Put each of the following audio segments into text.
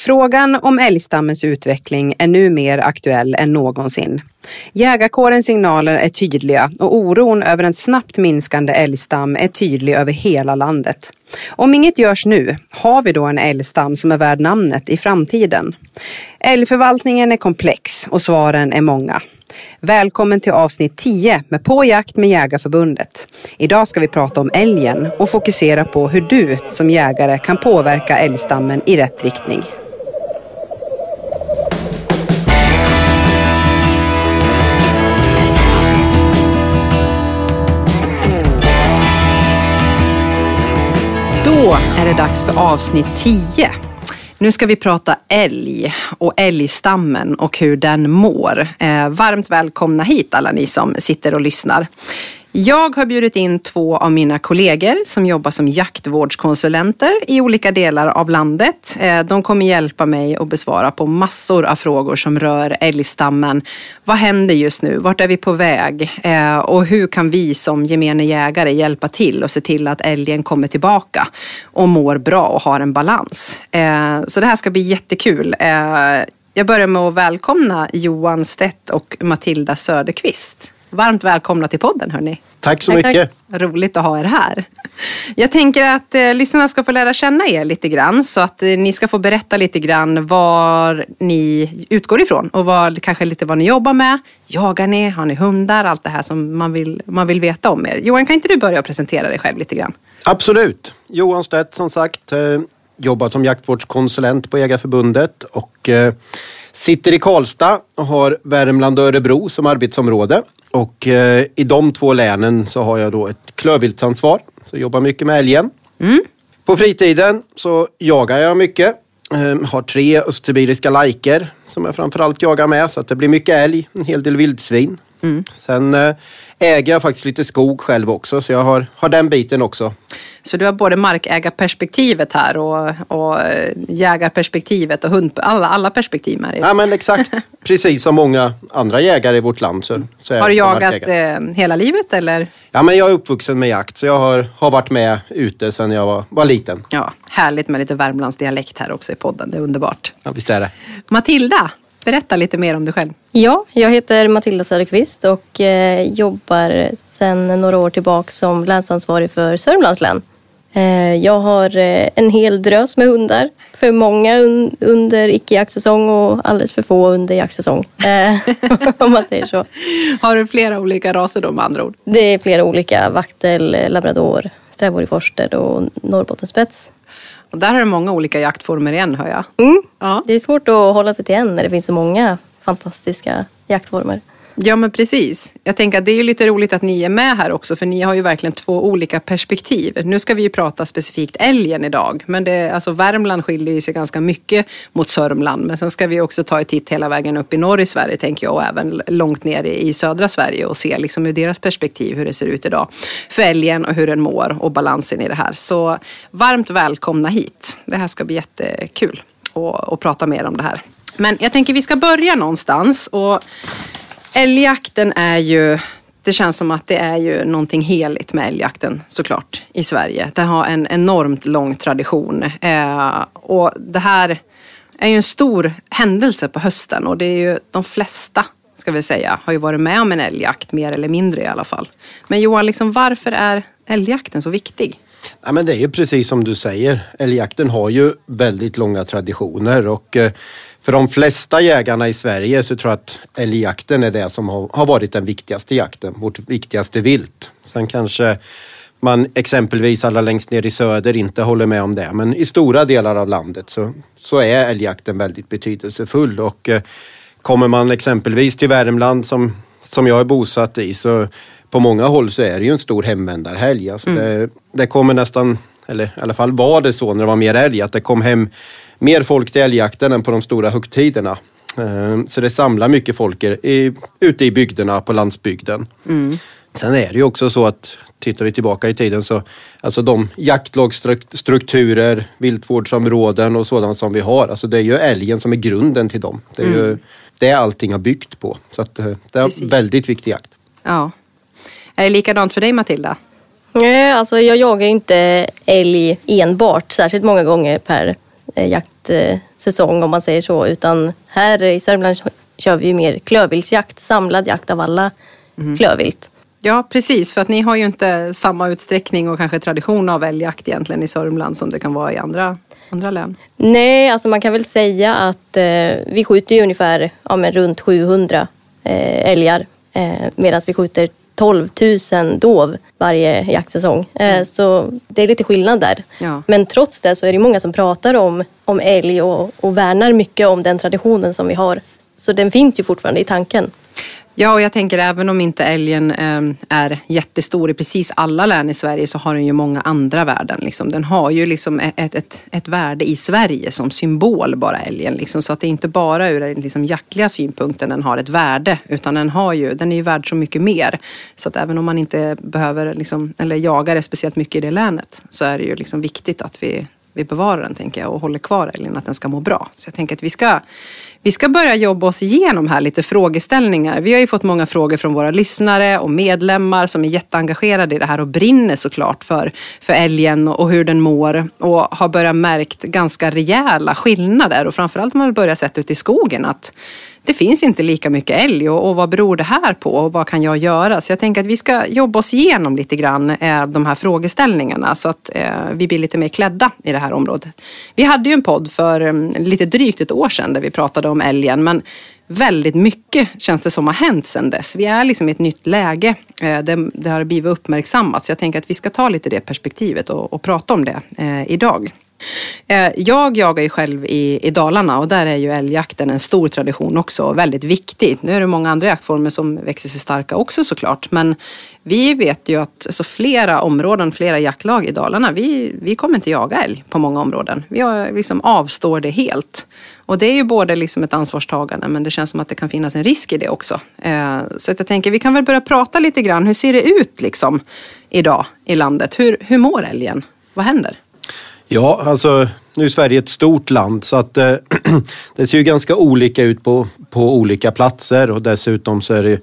Frågan om älgstammens utveckling är nu mer aktuell än någonsin. Jägarkårens signaler är tydliga och oron över en snabbt minskande älgstam är tydlig över hela landet. Om inget görs nu, har vi då en älgstam som är värd namnet i framtiden? Älgförvaltningen är komplex och svaren är många. Välkommen till avsnitt 10 med På jakt med Jägarförbundet. Idag ska vi prata om älgen och fokusera på hur du som jägare kan påverka älgstammen i rätt riktning. Då är det dags för avsnitt 10. Nu ska vi prata älg och älgstammen och hur den mår. Eh, varmt välkomna hit alla ni som sitter och lyssnar. Jag har bjudit in två av mina kollegor som jobbar som jaktvårdskonsulenter i olika delar av landet. Eh, de kommer hjälpa mig att besvara på massor av frågor som rör älgstammen. Vad händer just nu? Vart är vi på väg? Eh, och hur kan vi som gemene jägare hjälpa till och se till att älgen kommer tillbaka och mår bra och har en balans? Eh, så det här ska bli jättekul. Jag börjar med att välkomna Johan Stett och Matilda Söderqvist. Varmt välkomna till podden hörni. Tack så tack, mycket. Tack. Roligt att ha er här. Jag tänker att eh, lyssnarna ska få lära känna er lite grann så att eh, ni ska få berätta lite grann var ni utgår ifrån och vad, kanske lite vad ni jobbar med. Jagar ni? Har ni hundar? Allt det här som man vill, man vill veta om er. Johan, kan inte du börja presentera dig själv lite grann? Absolut. Johan Stedt som sagt. Eh, jobbar som jaktvårdskonsulent på Jägarförbundet och eh, sitter i Karlstad och har Värmland och Örebro som arbetsområde. Och eh, i de två länen så har jag då ett klövviltsansvar. Så jag jobbar mycket med älgen. Mm. På fritiden så jagar jag mycket. Eh, har tre östsibiriska lajker som jag framförallt jagar med. Så att det blir mycket älg, en hel del vildsvin. Mm. Sen eh, äger jag faktiskt lite skog själv också så jag har, har den biten också. Så du har både markägarperspektivet här och, och eh, jägarperspektivet och hund, alla, alla perspektiv med dig. Ja men exakt, precis som många andra jägare i vårt land. Så, så har du jagat eh, hela livet eller? Ja men jag är uppvuxen med jakt så jag har, har varit med ute sedan jag var, var liten. Ja, härligt med lite Värmlandsdialekt här också i podden, det är underbart. Ja visst är det. Matilda, Berätta lite mer om dig själv. Ja, jag heter Matilda Söderqvist och eh, jobbar sedan några år tillbaka som länsansvarig för Sörmlands län. Eh, jag har eh, en hel drös med hundar. För många un under icke-jaktsäsong och alldeles för få under jaktsäsong. Eh, om man säger så. Har du flera olika raser då med andra ord? Det är flera olika. Vaktel, labrador, strävårig forster och norrbottenspets. Och där har du många olika jaktformer igen hör jag. Mm. Ja. Det är svårt att hålla sig till en när det finns så många fantastiska jaktformer. Ja men precis. Jag tänker att det är lite roligt att ni är med här också för ni har ju verkligen två olika perspektiv. Nu ska vi ju prata specifikt älgen idag men det, alltså Värmland skiljer sig ganska mycket mot Sörmland men sen ska vi också ta ett titt hela vägen upp i norr i Sverige tänker jag och även långt ner i södra Sverige och se liksom ur deras perspektiv hur det ser ut idag för älgen och hur den mår och balansen i det här. Så varmt välkomna hit. Det här ska bli jättekul att prata mer om det här. Men jag tänker vi ska börja någonstans och Älgjakten är ju det känns som att det är ju någonting heligt med älgjakten såklart i Sverige. Det har en enormt lång tradition. Eh, och det här är ju en stor händelse på hösten och det är ju de flesta ska vi säga, har ju varit med om en älgjakt mer eller mindre i alla fall. Men Johan, liksom, varför är älgjakten så viktig? Ja, men det är ju precis som du säger. Älgjakten har ju väldigt långa traditioner och eh, för de flesta jägarna i Sverige så tror jag att älgjakten är det som har varit den viktigaste jakten, vårt viktigaste vilt. Sen kanske man exempelvis allra längst ner i söder inte håller med om det. Men i stora delar av landet så, så är älgjakten väldigt betydelsefull och eh, kommer man exempelvis till Värmland som, som jag är bosatt i så på många håll så är det ju en stor hemvändarhelg. Alltså mm. det, det kommer nästan, eller i alla fall var det så när det var mer älg, att det kom hem mer folk till älgjakten än på de stora högtiderna. Eh, så det samlar mycket folk i, ute i bygderna på landsbygden. Mm. Sen är det ju också så att tittar vi tillbaka i tiden så alltså de jaktlagsstrukturer, viltvårdsområden och sådant som vi har. Alltså det är ju älgen som är grunden till dem. Det är mm. ju det allting har byggt på. Så att eh, det är Precis. väldigt viktig jakt. Ja. Är det likadant för dig Matilda? Nej, alltså jag jagar inte älg enbart särskilt många gånger per jaktsäsong om man säger så. Utan här i Sörmland kör vi mer klövviltsjakt, samlad jakt av alla mm. klövvilt. Ja, precis. För att ni har ju inte samma utsträckning och kanske tradition av älgjakt egentligen i Sörmland som det kan vara i andra, andra län. Nej, alltså man kan väl säga att eh, vi skjuter ju ungefär ja, runt 700 eh, älgar eh, medan vi skjuter 12 000 dov varje jaktsäsong. Eh, mm. Så det är lite skillnad där. Ja. Men trots det så är det många som pratar om, om älg och, och värnar mycket om den traditionen som vi har. Så den finns ju fortfarande i tanken. Ja, och jag tänker även om inte älgen eh, är jättestor i precis alla län i Sverige så har den ju många andra värden. Liksom. Den har ju liksom ett, ett, ett värde i Sverige som symbol bara älgen. Liksom. Så att det är inte bara ur den liksom, jaktliga synpunkten den har ett värde utan den, har ju, den är ju värd så mycket mer. Så att även om man inte behöver liksom, eller jagar det speciellt mycket i det länet så är det ju liksom viktigt att vi, vi bevarar den tänker jag och håller kvar älgen, att den ska må bra. Så jag tänker att vi ska vi ska börja jobba oss igenom här lite frågeställningar. Vi har ju fått många frågor från våra lyssnare och medlemmar som är jätteengagerade i det här och brinner såklart för, för älgen och hur den mår och har börjat märkt ganska rejäla skillnader och framförallt har man börjat sett ute i skogen att det finns inte lika mycket älg och, och, vad beror det här på och vad kan jag göra? Så jag tänker att vi ska jobba oss igenom lite grann eh, de här frågeställningarna så att eh, vi blir lite mer klädda i det här området. Vi hade ju en podd för um, lite drygt ett år sedan där vi pratade om älgen men väldigt mycket känns det som har hänt sedan dess. Vi är liksom i ett nytt läge. Eh, det, det har blivit uppmärksammat så jag tänker att vi ska ta lite det perspektivet och, och prata om det eh, idag. Eh, jag jagar ju själv i, i Dalarna och där är ju älgjakten en stor tradition också och väldigt viktig. Nu är det många andra jaktformer som växer sig starka också såklart. Men vi vet ju att alltså flera områden, flera jaktlag i Dalarna, vi, vi kommer inte jaga älg på många områden. Vi har, liksom avstår det helt. Och det är ju både liksom ett ansvarstagande men det känns som att det kan finnas en risk i det också. Eh, så att jag tänker vi kan väl börja prata lite grann. Hur ser det ut liksom idag i landet? Hur, hur mår älgen? Vad händer? Ja, alltså nu är Sverige ett stort land så att eh, det ser ju ganska olika ut på, på olika platser och dessutom så är det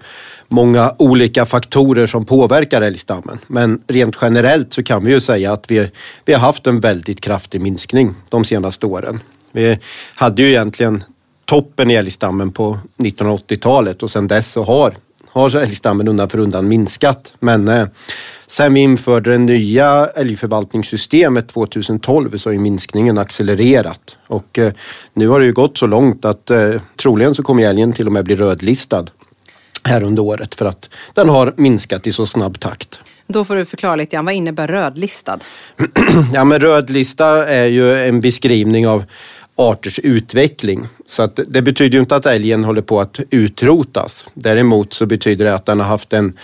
många olika faktorer som påverkar älgstammen. Men rent generellt så kan vi ju säga att vi, vi har haft en väldigt kraftig minskning de senaste åren. Vi hade ju egentligen toppen i älgstammen på 1980-talet och sedan dess så har, har älgstammen undan för undan minskat. Men eh, Sen vi införde det nya älgförvaltningssystemet 2012 så har ju minskningen accelererat och eh, nu har det ju gått så långt att eh, troligen så kommer älgen till och med bli rödlistad här under året för att den har minskat i så snabb takt. Då får du förklara lite grann, vad innebär rödlistad? ja men rödlista är ju en beskrivning av arters utveckling. Så att det betyder ju inte att älgen håller på att utrotas. Däremot så betyder det att den har haft en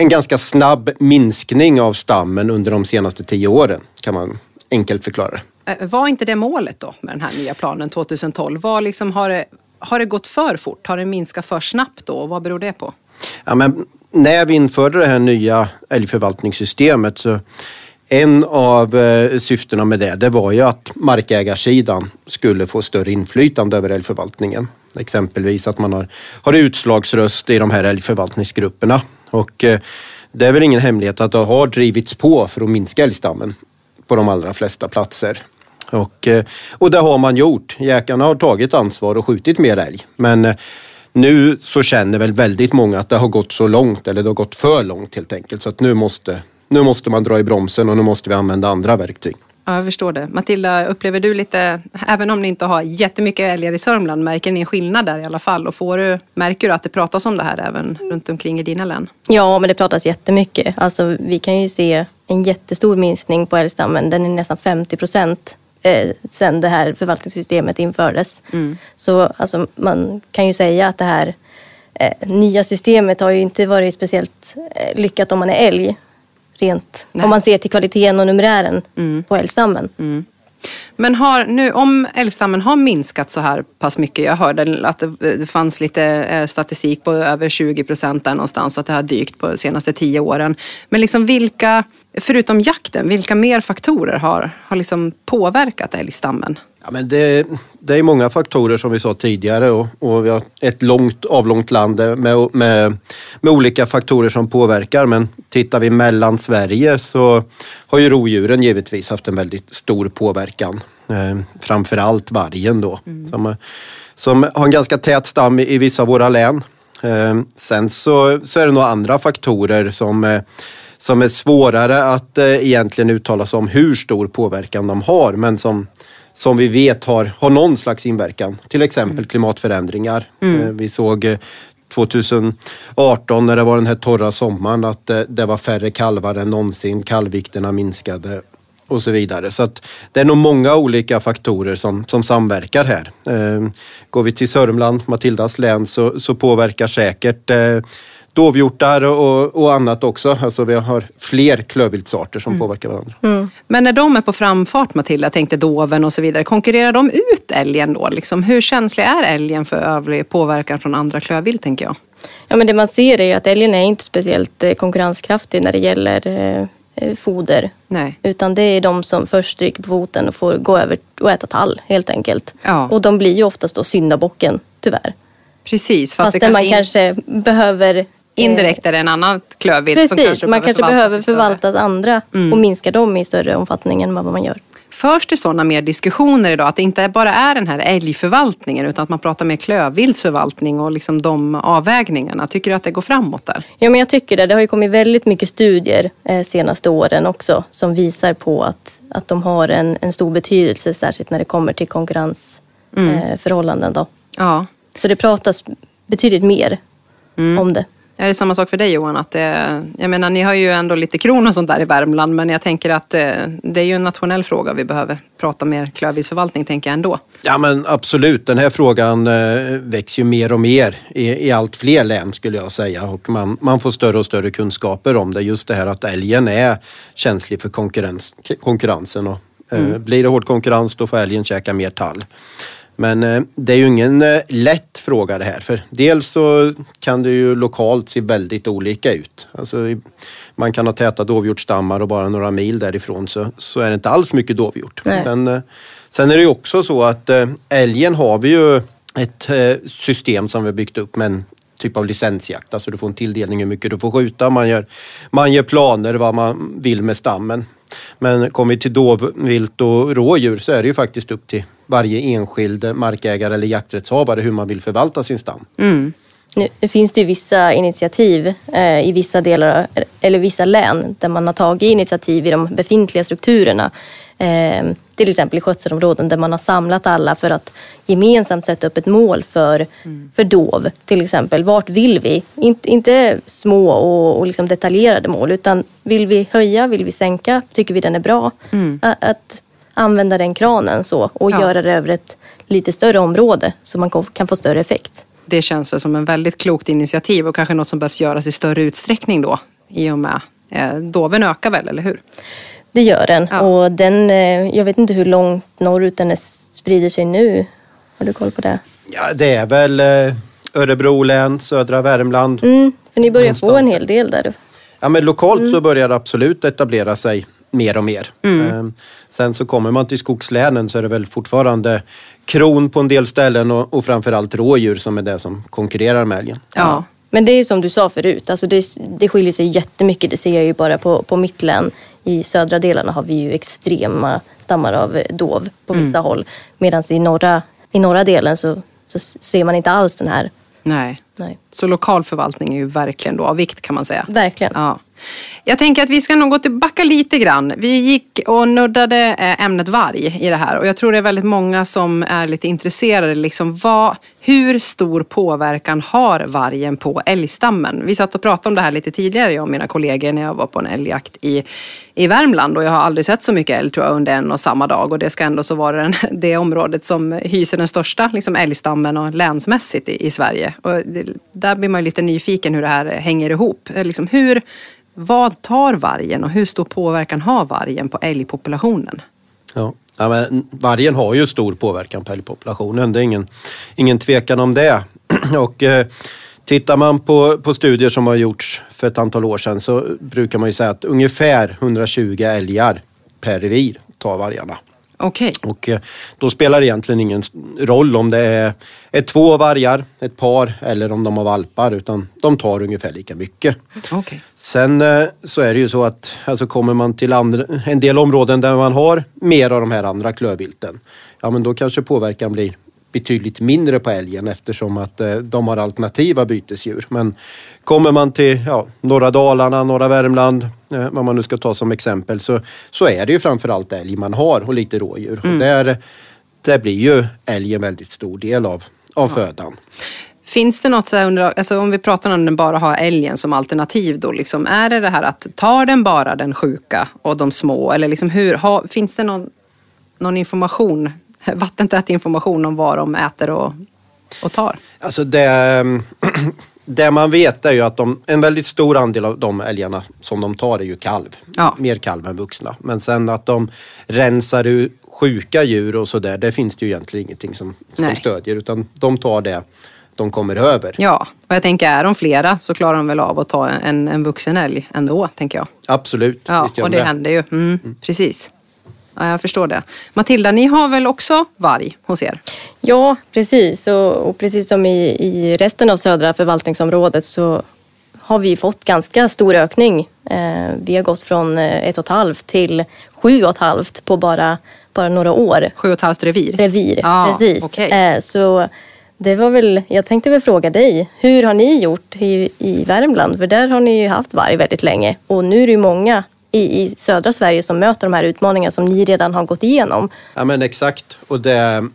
en ganska snabb minskning av stammen under de senaste tio åren kan man enkelt förklara. Eh, var inte det målet då med den här nya planen 2012? Var liksom, har, det, har det gått för fort? Har det minskat för snabbt då? Vad beror det på? Ja, men när vi införde det här nya älgförvaltningssystemet så en av eh, syftena med det, det var ju att markägarsidan skulle få större inflytande över älgförvaltningen. Exempelvis att man har, har utslagsröst i de här älgförvaltningsgrupperna och eh, det är väl ingen hemlighet att det har drivits på för att minska älgstammen på de allra flesta platser. Och, eh, och det har man gjort. Jäkarna har tagit ansvar och skjutit mer älg. Men eh, nu så känner väl väldigt många att det har gått så långt, eller det har gått för långt helt enkelt. Så att nu måste, nu måste man dra i bromsen och nu måste vi använda andra verktyg. Ja, jag förstår det. Matilda, upplever du lite, även om ni inte har jättemycket älgar i Sörmland, märker ni en skillnad där i alla fall? Och får du, märker du att det pratas om det här även runt omkring i dina län? Ja, men det pratas jättemycket. Alltså, vi kan ju se en jättestor minskning på älgstammen. Den är nästan 50 procent eh, sen det här förvaltningssystemet infördes. Mm. Så alltså, man kan ju säga att det här eh, nya systemet har ju inte varit speciellt eh, lyckat om man är älg rent Nej. om man ser till kvaliteten och numerären mm. på älgstammen. Mm. Men har, nu, om älgstammen har minskat så här pass mycket, jag hörde att det, fanns lite eh, statistik på över 20 procent där någonstans, att det har dykt på de senaste tio åren. Men liksom vilka, förutom jakten, vilka mer faktorer har, har liksom påverkat älgstammen? Ja, men det, det är många faktorer som vi sa tidigare och, och vi har ett långt avlångt land med, med, med olika faktorer som påverkar. Men tittar vi mellan Sverige så har ju rovdjuren givetvis haft en väldigt stor påverkan. Eh, framförallt vargen då. Mm. Som, som har en ganska tät stam i, i vissa av våra län. Eh, sen så, så är det några andra faktorer som, eh, som är svårare att eh, egentligen uttala sig om hur stor påverkan de har men som, som vi vet har, har någon slags inverkan. Till exempel mm. klimatförändringar. Mm. Vi såg 2018 när det var den här torra sommaren att det, det var färre kalvar än någonsin. Kalvvikterna minskade och så vidare. Så att det är nog många olika faktorer som, som samverkar här. Eh, går vi till Sörmland, Matildas län, så, så påverkar säkert eh, dovhjortar och, och annat också. Alltså vi har fler klövviltsarter som mm. påverkar varandra. Mm. Men när de är på framfart Matilda, jag tänkte doven och så vidare, konkurrerar de ut älgen då? Liksom, hur känslig är älgen för övrig påverkan från andra klövvilt tänker jag? Ja, men det man ser är att älgen är inte speciellt eh, konkurrenskraftig när det gäller eh, Eh, foder. Nej. Utan det är de som först stryker på foten och får gå över och äta tall helt enkelt. Ja. Och de blir ju oftast då syndabocken, tyvärr. Precis. Fast, fast det man kanske behöver eh, Indirekt är det en annan klövvilt Precis, som kanske man kanske behöver förvaltas andra mm. och minska dem i större omfattning än vad man gör. Förs det sådana mer diskussioner idag? Att det inte bara är den här älgförvaltningen utan att man pratar mer klövviltsförvaltning och liksom de avvägningarna. Tycker du att det går framåt där? Ja, men jag tycker det. Det har ju kommit väldigt mycket studier eh, senaste åren också som visar på att, att de har en, en stor betydelse, särskilt när det kommer till konkurrensförhållanden. Mm. Eh, Ja. Så det pratas betydligt mer mm. om det. Är det samma sak för dig Johan? Att det, jag menar, ni har ju ändå lite kron och sånt där i Värmland men jag tänker att det, eh, det är ju en nationell fråga. Vi behöver prata mer klövviltsförvaltning tänker jag ändå. Ja men absolut, den här frågan eh, växer ju mer och mer i, i allt fler län skulle jag säga och man, man får större och större kunskaper om det. Just det här att älgen är känslig för konkurrens, konkurrensen och eh, mm. blir det hård konkurrens då får älgen käka mer tall. Men eh, det är ju ingen eh, lätt fråga det här. För dels så kan det ju lokalt se väldigt olika ut. Alltså, man kan ha täta dovhjortstammar och bara några mil därifrån så, så är det inte alls mycket dovhjort. Men, eh, sen är det ju också så att älgen har vi ju ett system som vi har byggt upp med en typ av licensjakt. Alltså du får en tilldelning hur mycket du får skjuta. Man gör, man gör planer vad man vill med stammen. Men kommer vi till dovvilt och rådjur så är det ju faktiskt upp till varje enskild markägare eller jakträttshavare hur man vill förvalta sin stam. Mm. Nu finns det ju vissa initiativ eh, i vissa delar eller vissa län där man har tagit initiativ i de befintliga strukturerna. Eh, till exempel i skötselområden där man har samlat alla för att gemensamt sätta upp ett mål för, mm. för dov. Till exempel, vart vill vi? Inte, inte små och, och liksom detaljerade mål utan vill vi höja, vill vi sänka? Tycker vi den är bra? Mm. Att, att, använda den kranen så och ja. göra det över ett lite större område så man kan få större effekt. Det känns väl som en väldigt klokt initiativ och kanske något som behövs göras i större utsträckning då i och med eh, doven ökar väl, eller hur? Det gör den. Ja. Och den, eh, jag vet inte hur långt norrut den sprider sig nu. Har du koll på det? Ja, det är väl eh, Örebro län, södra Värmland. Mm, för ni börjar Någonstans. få en hel del där. Ja, men lokalt mm. så börjar det absolut etablera sig mer och mer. Mm. Ehm, sen så kommer man till skogslänen så är det väl fortfarande kron på en del ställen och, och framförallt rådjur som är det som konkurrerar med älgen. Ja. Men det är som du sa förut, alltså det, det skiljer sig jättemycket. Det ser jag ju bara på, på mitt län. I södra delarna har vi ju extrema stammar av dov på vissa mm. håll. Medan i norra, i norra delen så, så ser man inte alls den här. Nej. Nej. Så lokal förvaltning är ju verkligen då av vikt kan man säga. Verkligen. Ja. Jag tänker att vi ska nog gå tillbaka lite grann. Vi gick och nuddade eh, ämnet varg i det här och jag tror det är väldigt många som är lite intresserade. Liksom, vad, hur stor påverkan har vargen på älgstammen? Vi satt och pratade om det här lite tidigare, jag och mina kollegor, när jag var på en älgjakt i, i Värmland och jag har aldrig sett så mycket älg tror jag under en och samma dag och det ska ändå så vara den, det området som hyser den största liksom, älgstammen och länsmässigt i, i Sverige. Och det, där blir man lite nyfiken hur det här hänger ihop. Liksom, hur vad tar vargen och hur stor påverkan har vargen på älgpopulationen? Ja. Ja, men vargen har ju stor påverkan på älgpopulationen, det är ingen, ingen tvekan om det. Och, eh, tittar man på, på studier som har gjorts för ett antal år sedan så brukar man ju säga att ungefär 120 älgar per revir tar vargarna. Okej. Och eh, då spelar det egentligen ingen roll om det är, är två vargar, ett par eller om de har valpar utan de tar ungefär lika mycket. Okej. Sen eh, så är det ju så att alltså kommer man till andra, en del områden där man har mer av de här andra klövvilten, ja men då kanske påverkan blir betydligt mindre på älgen eftersom att eh, de har alternativa bytesdjur. Men kommer man till ja, norra Dalarna, norra Värmland, eh, vad man nu ska ta som exempel, så, så är det ju framförallt älg man har och lite rådjur. Och där, där blir ju älg en väldigt stor del av, av födan. Finns det något så här under, alltså om vi pratar om den bara har älgen som alternativ då, liksom, är det det här att tar den bara den sjuka och de små? Eller liksom hur, ha, finns det någon, någon information, vattentät information om vad de äter och, och tar? Alltså det, det man vet är ju att de, en väldigt stor andel av de älgarna som de tar är ju kalv. Ja. Mer kalv än vuxna. Men sen att de rensar ur sjuka djur och sådär, det finns det ju egentligen ingenting som, som Nej. stödjer. Utan de tar det de kommer över. Ja, och jag tänker är de flera så klarar de väl av att ta en, en vuxen älg ändå, tänker jag. Absolut. Ja, och de det, händer ju. Mm, Precis. Ja, jag förstår det. Matilda, ni har väl också varg hos er? Ja, precis. Och, och precis som i, i resten av södra förvaltningsområdet så har vi fått ganska stor ökning. Eh, vi har gått från eh, ett och ett halvt till sju och ett halvt på bara, bara några år. Sju och ett halvt revir? Revir, Ja, precis. okej. Eh, så det var väl, jag tänkte väl fråga dig, hur har ni gjort i, i Värmland? För där har ni ju haft varg väldigt länge och nu är det ju många i, i södra Sverige som möter de här utmaningarna som ni redan har gått igenom. Ja men exakt. Och det,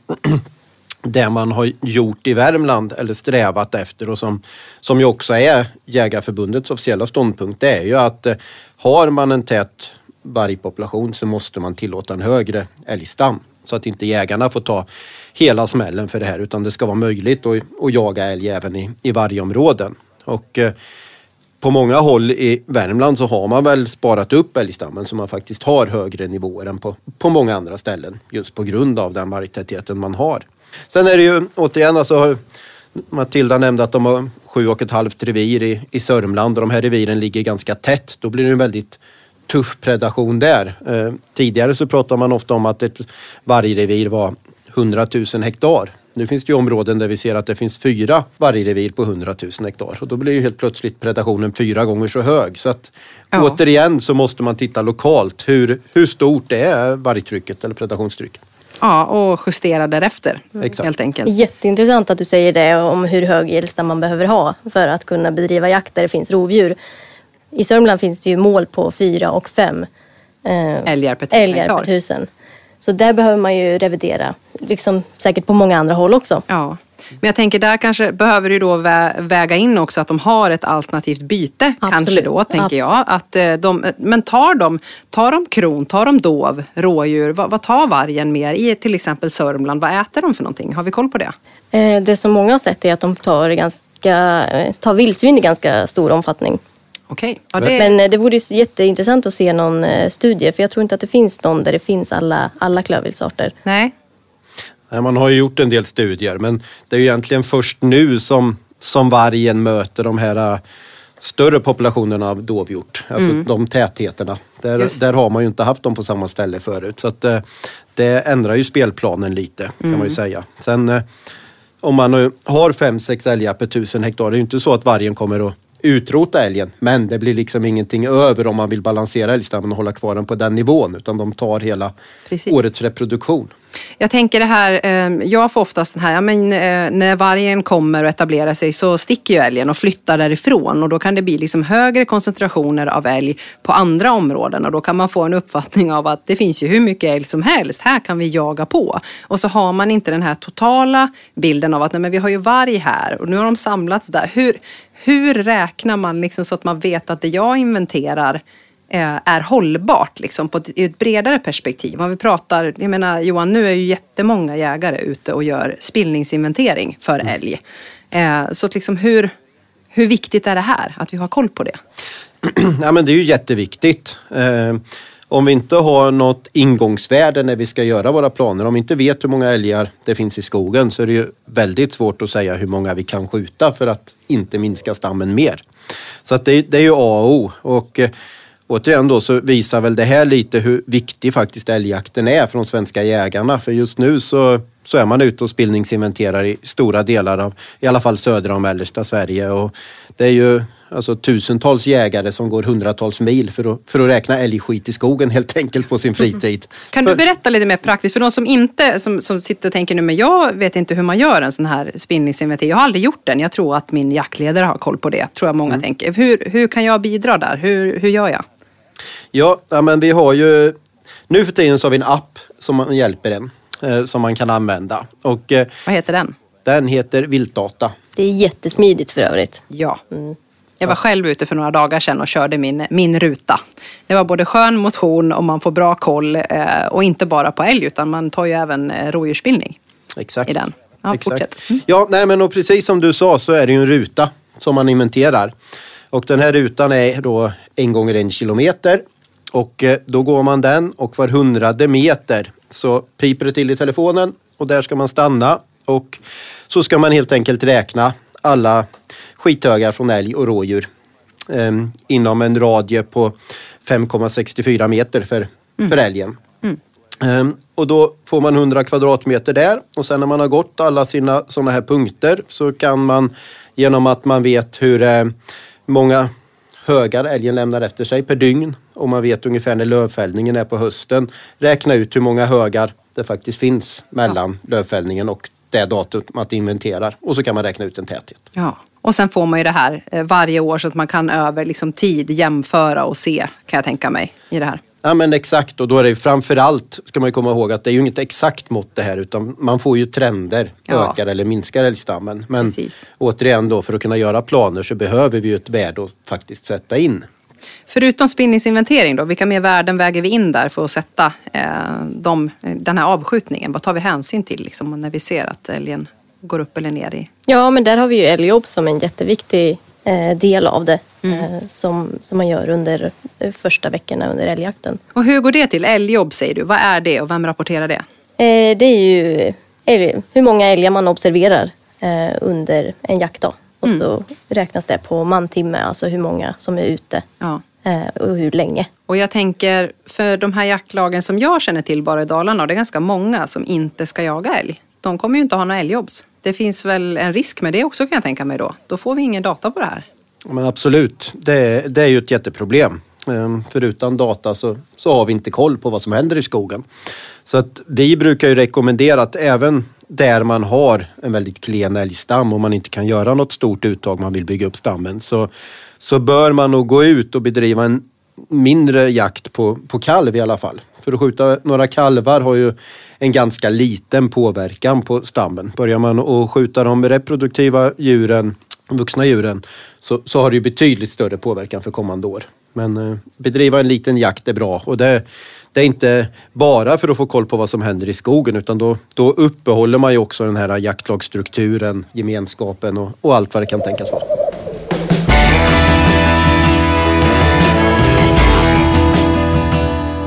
det man har gjort i Värmland eller strävat efter och som, som ju också är Jägarförbundets officiella ståndpunkt det är ju att eh, har man en tät vargpopulation så måste man tillåta en högre älgstam. Så att inte jägarna får ta hela smällen för det här utan det ska vara möjligt att, att jaga älg även i, i vargområden. Och eh, på många håll i Värmland så har man väl sparat upp älgstammen så man faktiskt har högre nivåer än på, på många andra ställen. Just på grund av den vargtätheten man har. Sen är det ju återigen alltså Matilda nämnde att de har sju och ett halvt revir i, i Sörmland och de här reviren ligger ganska tätt. Då blir det en väldigt tuff predation där. Eh, tidigare så pratade man ofta om att ett vargrevir var 100 000 hektar. Nu finns det ju områden där vi ser att det finns fyra vargrevir på 100 000 hektar och då blir ju helt plötsligt predationen fyra gånger så hög. Så att Ja. återigen så måste man titta lokalt hur, hur stort det är vargtrycket eller predationstrycket. Ja, och justera därefter Exakt. helt enkelt. Jätteintressant att du säger det om hur hög älgstam man behöver ha för att kunna bedriva jakt där det finns rovdjur. I Sörmland finns det ju mål på fyra och fem eh, Älgar per tusen Så där behöver man ju revidera, liksom säkert på många andra håll också. Ja. Men jag tänker där kanske behöver du då vä- väga in också att de har ett alternativt byte. Kanske Absolut. då, tänker Absolut. jag. Att eh, de, men tar de, tar de kron, tar de dov, rådjur? Vad, vad tar vargen mer i till exempel Sörmland? Vad äter de för någonting? Har vi koll på det? Eh, det som många har sett är att de tar, ganska, eh, tar vildsvin i ganska stor omfattning. Okej. Ja, det, Men eh, det vore ju jätteintressant att se någon eh, studie för jag tror inte att det finns någon där det finns alla, alla klövviltsarter. nej. Nej, Man har ju gjort en del studier men det är ju egentligen först nu som, som vargen möter de här äh, större populationerna av dovhjort. Alltså de tätheterna. Där, Just. där har man ju inte haft dem på samma ställe förut. Så att, eh, det ändrar ju spelplanen lite kan man ju säga. Sen eh, om man har fem sex älgar per tusen hektar, det är ju inte så att vargen kommer att utrota älgen. Men det blir liksom ingenting över om man vill balansera älgstammen och hålla kvar den på den nivån. Utan de tar hela Precis. årets reproduktion. Jag tänker det här, eh, jag får oftast den här, ja, men, eh, när vargen kommer och etablerar sig så sticker ju älgen och flyttar därifrån och då kan det bli liksom högre koncentrationer av älg på andra områden och då kan man få en uppfattning av att det finns ju hur mycket älg som helst, här kan vi jaga på. Och så har man inte den här totala bilden av att nej, men vi har ju varg här och nu har de samlats där. Hur, hur räknar man liksom så att man vet att det jag inventerar eh, är hållbart liksom, på ett, i ett bredare perspektiv. Om vi pratar, jag menar Johan, nu är ju jättemånga jägare ute och gör spillningsinventering för älg. Eh, så att liksom hur, hur viktigt är det här, att vi har koll på det? Ja, men det är ju jätteviktigt. Eh, om vi inte har något ingångsvärde när vi ska göra våra planer, om vi inte vet hur många älgar det finns i skogen så är det ju väldigt svårt att säga hur många vi kan skjuta för att inte minska stammen mer. Så att det, det är ju A och O. Och, eh, återigen då så visar väl det här lite hur viktig faktiskt älgjakten är för de svenska jägarna. För just nu så, så är man ute och spillningsinventerar i stora delar av, i alla fall södra och mellersta Sverige. Och det är ju alltså tusentals jägare som går hundratals mil för att, för att räkna älgskit i skogen helt enkelt på sin fritid. Kan för, du berätta lite mer praktiskt för de som inte, som, som sitter och tänker nu, men jag vet inte hur man gör en sån här spillningsinventering. Jag har aldrig gjort den. Jag tror att min jaktledare har koll på det, tror jag många tänker. Hur, hur kan jag bidra där? Hur, hur gör jag? Ja, men vi har ju... Nu för tiden så har vi en app som hjälper en. Eh, som man kan använda. Och eh, Vad heter den? den heter Viltdata. Det är jättesmidigt för övrigt. Ja. Jag var själv ute för några dagar sedan och körde min, min ruta. Det var både skön motion och man får bra koll. Eh, och inte bara på älg utan man tar ju även eh, rådjursbildning Exakt. i den. Ja, fortsätt. Mm. Ja, nej, men och precis som du sa så är det ju en ruta som man inventerar. Och den här rutan är då en gånger en kilometer. Och eh, då går man den och var hundrade meter så piper det till i telefonen och där ska man stanna. Och så ska man helt enkelt räkna alla skithögar från älg och rådjur eh, inom en radie på 5,64 meter för, för älgen. Ehm, och då får man 100 kvadratmeter där och sen när man har gått alla sina sådana här punkter så kan man genom att man vet hur eh, många högar älgen lämnar efter sig per dygn och man vet ungefär när lövfällningen är på hösten räkna ut hur många högar det faktiskt finns mellan lövfällningen och det datum man inventerar och så kan man räkna ut en täthet. Ja. Och sen får man ju det här eh, varje år så att man kan över liksom, tid jämföra och se, kan jag tänka mig, i det här. Ja men exakt och då är det framförallt ska man ju komma ihåg att det är ju inget exakt mått det här utan man får ju trender, Ja. ökar eller minskar älgstammen. Men Precis. återigen då för att kunna göra planer så behöver vi ju ett värde att faktiskt sätta in. Förutom spillningsinventering då, vilka mer värden väger vi in där för att sätta eh, de, den här avskjutningen? Vad tar vi hänsyn till liksom, när vi ser att älgen går upp eller ner i... Ja, men där har vi ju älgjobb som en jätteviktig eh, del av det. Eh, som, som man gör under eh, första veckorna under älgjakten. Och hur går det till? Älgjobb säger du, vad är det och vem rapporterar det? Eh, det är ju älg, hur många älgar man observerar eh, under en jaktdag. Och så räknas det på mantimme, alltså hur många som är ute Ja. eh, och hur länge. Och jag tänker, för de här jaktlagen som jag känner till bara i Dalarna, och det är ganska många som inte ska jaga älg. De kommer ju inte ha några älgjobbs. Det finns väl en risk med det också kan jag tänka mig då. Då får vi ingen data på det här. Men absolut, det, det är ju ett jätteproblem. Ehm, för utan data så, så har vi inte koll på vad som händer i skogen. Så att vi brukar ju rekommendera att även där man har en väldigt klen älgstam och man inte kan göra något stort uttag, man vill bygga upp stammen, så, så bör man nog gå ut och bedriva en mindre jakt på, på kalv i alla fall. För att skjuta några kalvar har ju en ganska liten påverkan på stammen. Börjar man att skjuta de reproduktiva djuren, vuxna djuren, så, så har det ju betydligt större påverkan för kommande år. Men eh, bedriva en liten jakt är bra och det, det är inte bara för att få koll på vad som händer i skogen utan då, då uppehåller man ju också den här jaktlagstrukturen, gemenskapen och, och allt vad det kan tänkas vara.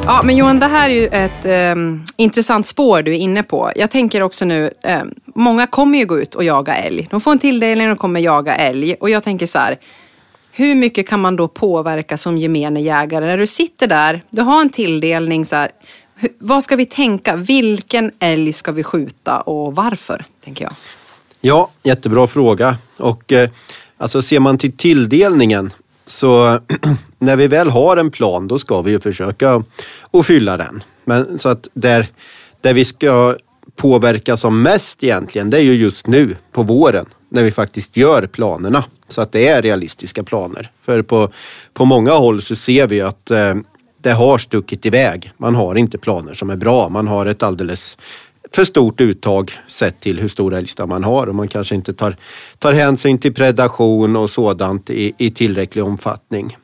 Ja, men Johan, det här är ju ett um, intressant spår du är inne på. Jag tänker också nu, um, många kommer ju gå ut och jaga älg. De får en tilldelning och kommer jaga älg. Och jag tänker så här, hur mycket kan man då påverka som gemene jägare? När du sitter där, du har en tilldelning, så här, hur, vad ska vi tänka? Vilken älg ska vi skjuta och varför? Tänker jag. Ja, jättebra fråga. Och eh, alltså ser man till tilldelningen så när vi väl har en plan då ska vi ju försöka att fylla den. Men så att där, där vi ska påverka som mest egentligen det är ju just nu på våren när vi faktiskt gör planerna. Så att det är realistiska planer. För på, på många håll så ser vi att eh, det har stuckit iväg. Man har inte planer som är bra. Man har ett alldeles för stort uttag sett till hur stor älgstam man har och man kanske inte tar, tar hänsyn till predation och sådant i, i tillräcklig omfattning.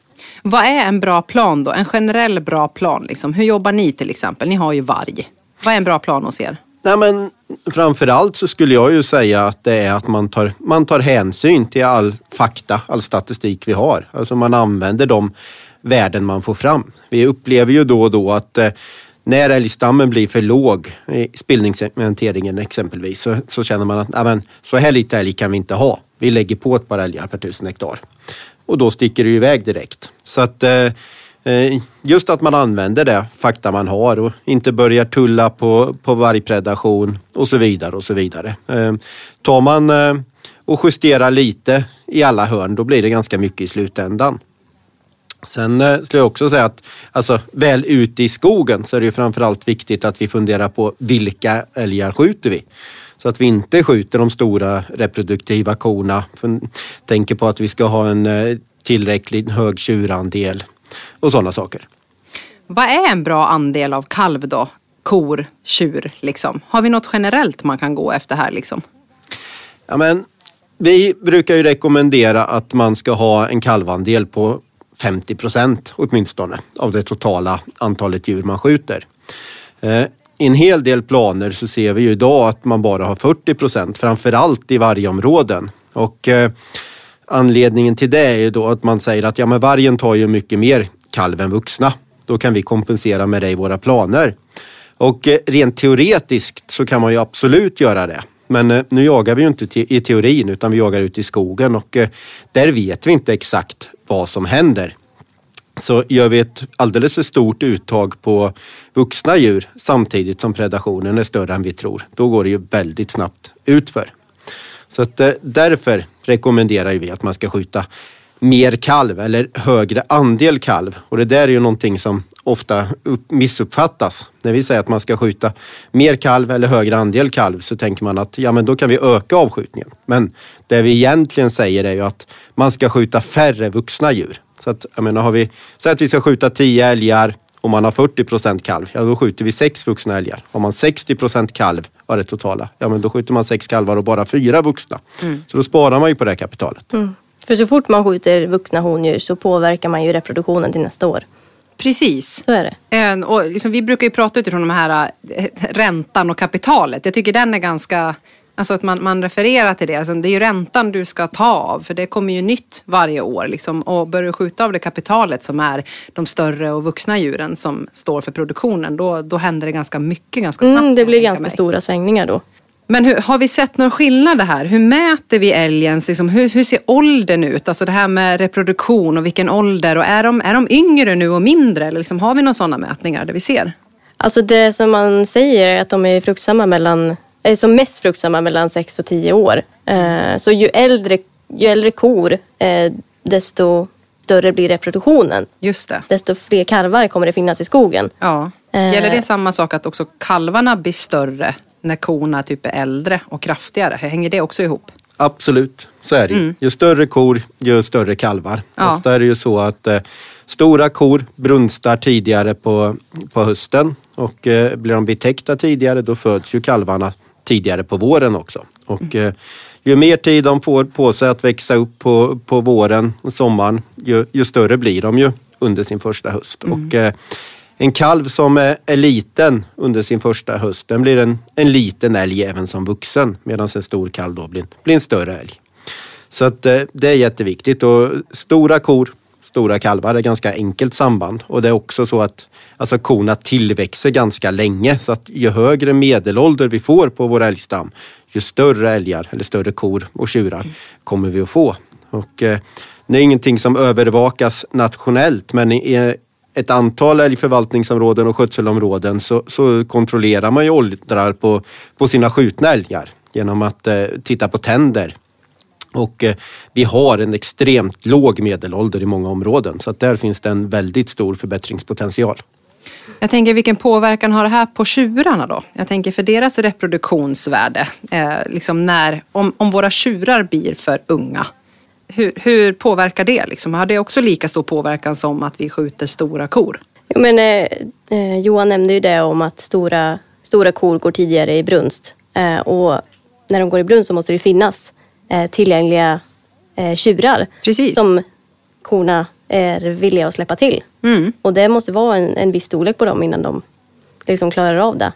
Vad är en bra plan då? En generell bra plan? Liksom. Hur jobbar ni till exempel? Ni har ju varg. Vad är en bra plan hos er? Nej, men framförallt så skulle jag ju säga att det är att man tar, man tar hänsyn till all fakta, all statistik vi har. Alltså man använder de värden man får fram. Vi upplever ju då och då att eh, när älgstammen blir för låg i spillningssegmenteringen exempelvis så, så känner man att amen, så här lite älg kan vi inte ha. Vi lägger på ett par älgar per tusen hektar. Och då sticker det ju iväg direkt. Så att eh, eh, just att man använder det fakta man har och inte börjar tulla på, på vargpredation och så vidare och så vidare. Eh, tar man eh, och justerar lite i alla hörn, då blir det ganska mycket i slutändan. Sen skulle jag också säga att alltså, väl ute i skogen så är det framförallt viktigt att vi funderar på vilka älgar skjuter vi? Så att vi inte skjuter de stora reproduktiva korna. Tänker på att vi ska ha en tillräckligt hög tjurandel och sådana saker. Vad är en bra andel av kalv då? Kor, tjur, liksom? Har vi något generellt man kan gå efter här liksom? Ja, men, vi brukar ju rekommendera att man ska ha en kalvandel på 50 procent åtminstone av det totala antalet djur man skjuter. I en hel del planer så ser vi ju idag att man bara har 40 procent, framförallt i vargområden. Och eh, Anledningen till det är ju då att man säger att ja, men vargen tar ju mycket mer kalv än vuxna. Då kan vi kompensera med det i våra planer. Och eh, rent teoretiskt så kan man ju absolut göra det. Men eh, nu jagar vi ju inte i teorin utan vi jagar ute i skogen och eh, där vet vi inte exakt vad som händer. Så gör vi ett alldeles för stort uttag på vuxna djur samtidigt som predationen är större än vi tror, då går det ju väldigt snabbt utför. Så att eh, därför rekommenderar vi att man ska skjuta mer kalv eller högre andel kalv. Och det där är ju någonting som ofta missuppfattas. När vi säger att man ska skjuta mer kalv eller högre andel kalv så tänker man att ja, men då kan vi öka avskjutningen. Men det vi egentligen säger är ju att man ska skjuta färre vuxna djur. Så att, jag menar, har vi, säg att vi ska skjuta 10 älgar om man har 40 procent kalv, ja då skjuter vi sex vuxna älgar. Har man 60 procent kalv av det totala, ja men då skjuter man sex kalvar och bara fyra vuxna. Mm. Så då sparar man ju på det kapitalet. Mm. För så fort man skjuter vuxna hondjur så påverkar man ju reproduktionen till nästa år. Precis. Så är det. Och liksom, vi brukar ju prata utifrån de här äh, räntan och kapitalet. Jag tycker den är ganska Alltså att man, man refererar till det. Alltså det är ju räntan du ska ta av för det kommer ju nytt varje år. Liksom. Och börjar du skjuta av det kapitalet som är de större och vuxna djuren som står för produktionen då, då händer det ganska mycket ganska snabbt. Mm, det blir ganska stora svängningar då. Men hur, har vi sett någon skillnad här? Hur mäter vi älgens, liksom, hur, hur, ser åldern ut? Alltså det här med reproduktion och vilken ålder. Och är, de, är de yngre nu och mindre? Eller liksom, har vi några sådana mätningar där vi ser? Alltså det som man säger är att de är fruktsamma mellan är som mest fruktsamma mellan 6 och 10 år. Eh, så ju äldre, ju äldre kor, eh, desto större blir reproduktionen. Just det. Desto fler kalvar kommer det finnas i skogen. Ja. Eh, Gäller det samma sak att också kalvarna blir större när korna typ är äldre och kraftigare? Hänger det också ihop? Absolut, så är det mm. Ju större kor, ju större kalvar. Ja. Ofta är det ju så att eh, stora kor brunstar tidigare på, på hösten och eh, blir de betäckta tidigare då föds ju kalvarna tidigare på våren också. Och, mm. ju mer tid de får på sig att växa upp på, på våren och sommaren, ju, ju större blir de ju under sin första höst. Mm. Och, eh, en kalv som är, liten under sin första höst, den blir en, en liten älg även som vuxen. Medan en stor kalv då blir, blir en större älg. Så att, eh, det är jätteviktigt. Och stora kor, stora kalvar det är ganska enkelt samband. Och det är också så att alltså korna tillväxer ganska länge så att ju högre medelålder vi får på vår älgstam ju större älgar eller större kor och tjurar kommer vi att få. Och, eh, det är ingenting som övervakas nationellt men i eh, ett antal älgförvaltningsområden och skötselområden så, så kontrollerar man ju åldrar på, på sina skjutna älgar genom att eh, titta på tänder. Och eh, vi har en extremt låg medelålder i många områden så att där finns det en väldigt stor förbättringspotential. Jag tänker vilken påverkan har det här på tjurarna då? Jag tänker för deras reproduktionsvärde. Eh, liksom när, om, om våra tjurar blir för unga, hur, hur påverkar det? Liksom? Har det också lika stor påverkan som att vi skjuter stora kor? Jo, men, eh, eh, Johan nämnde ju det om att stora, stora kor går tidigare i brunst. Eh, och när de går i brunst så måste det finnas eh, tillgängliga eh, tjurar Precis. som korna är villiga att släppa till. Mm. Och det måste vara en, en viss storlek på dem innan de liksom klarar av det.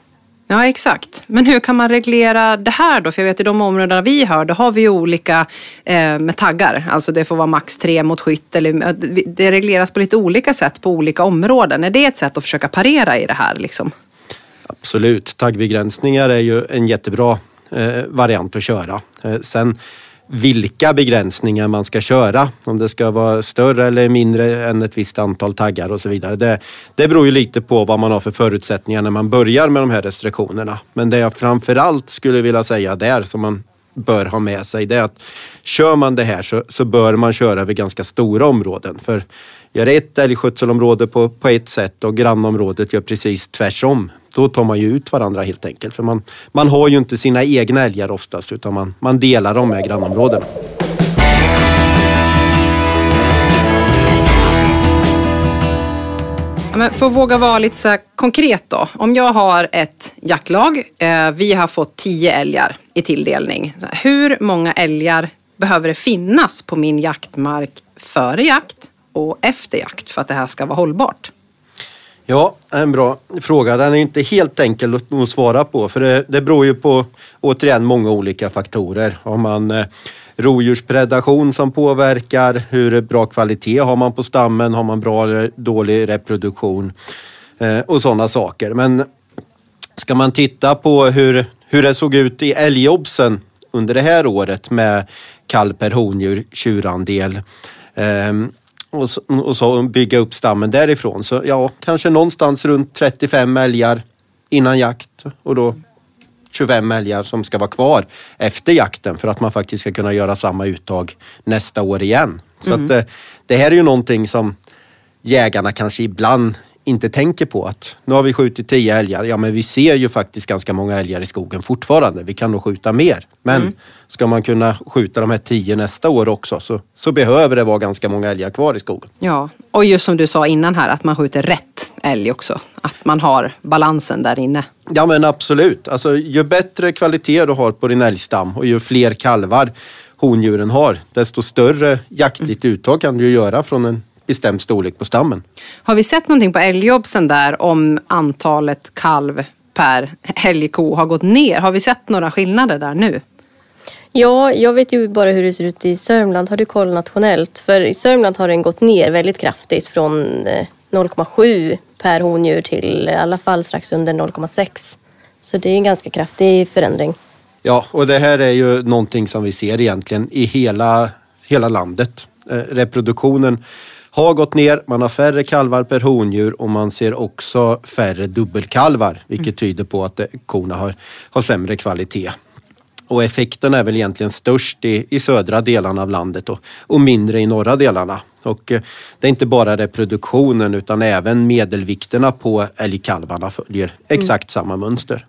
Ja, exakt. Men hur kan man reglera det här då? För jag vet i de områdena vi har, då har vi olika eh, med taggar. Alltså det får vara max tre mot skytt. Eller, det regleras på lite olika sätt på olika områden. Är det ett sätt att försöka parera i det här? Liksom? Absolut. Taggbegränsningar är ju en jättebra eh, variant att köra. Eh, sen vilka begränsningar man ska köra. Om det ska vara större eller mindre än ett visst antal taggar och så vidare. Det, det beror ju lite på vad man har för förutsättningar när man börjar med de här restriktionerna. Men det jag framförallt skulle vilja säga där som man bör ha med sig det är att kör man det här så, så bör man köra över ganska stora områden. För gör ett älgskötselområde på, på ett sätt och grannområdet gör precis tvärsom. Då tar man ju ut varandra helt enkelt. För man, man har ju inte sina egna älgar oftast utan man, man delar dem med grannområdena. men för att våga vara lite så konkret då. Om jag har ett jaktlag, eh, vi har fått tio älgar i tilldelning. Hur många älgar behöver det finnas på min jaktmark före jakt och efter jakt för att det här ska vara hållbart? Ja, en bra fråga. Den är inte helt enkel att svara på för det, det beror ju på återigen många olika faktorer. Har man eh, rovdjurspredation som påverkar, hur bra kvalitet har man på stammen, har man bra eller dålig reproduktion eh, och sådana saker. Men ska man titta på hur, hur det såg ut i älgobsen under det här året med kalv per hondjur, tjurandel eh, och så, och så bygga upp stammen därifrån. Så ja, kanske någonstans runt 35 älgar innan jakt och då 25 älgar som ska vara kvar efter jakten för att man faktiskt ska kunna göra samma uttag nästa år igen. Så mm. att det, eh, det här är ju någonting som jägarna kanske ibland inte tänker på att nu har vi skjutit tio älgar. Ja, men vi ser ju faktiskt ganska många älgar i skogen fortfarande. Vi kan nog skjuta mer. Men mm. ska man kunna skjuta de här tio nästa år också så, så behöver det vara ganska många älgar kvar i skogen. Ja, och just som du sa innan här att man skjuter rätt älg också. Att man har balansen där inne. Ja, men absolut. Alltså, ju bättre kvalitet du har på din älgstam och ju fler kalvar hondjuren har, desto större jaktligt uttag kan du göra från en bestämd storlek på stammen. Har vi sett någonting på älgjobbsen där om antalet kalv per älgko har gått ner? Har vi sett några skillnader där nu? Ja, jag vet ju bara hur det ser ut i Sörmland. Har du koll nationellt? För i Sörmland har den gått ner väldigt kraftigt från 0,7 eh, per hondjur till i alla fall strax under 0,6. Så det är en ganska kraftig förändring. Ja, och det här är ju någonting som vi ser egentligen i hela, hela landet. Eh, reproduktionen har gått ner, man har färre kalvar per hondjur och man ser också färre dubbelkalvar vilket mm. tyder på att korna har, har sämre kvalitet. Och effekten är väl egentligen störst i, i södra delarna av landet och, och mindre i norra delarna. Och eh, det är inte bara reproduktionen utan även medelvikterna på älgkalvarna följer exakt mm. samma mönster.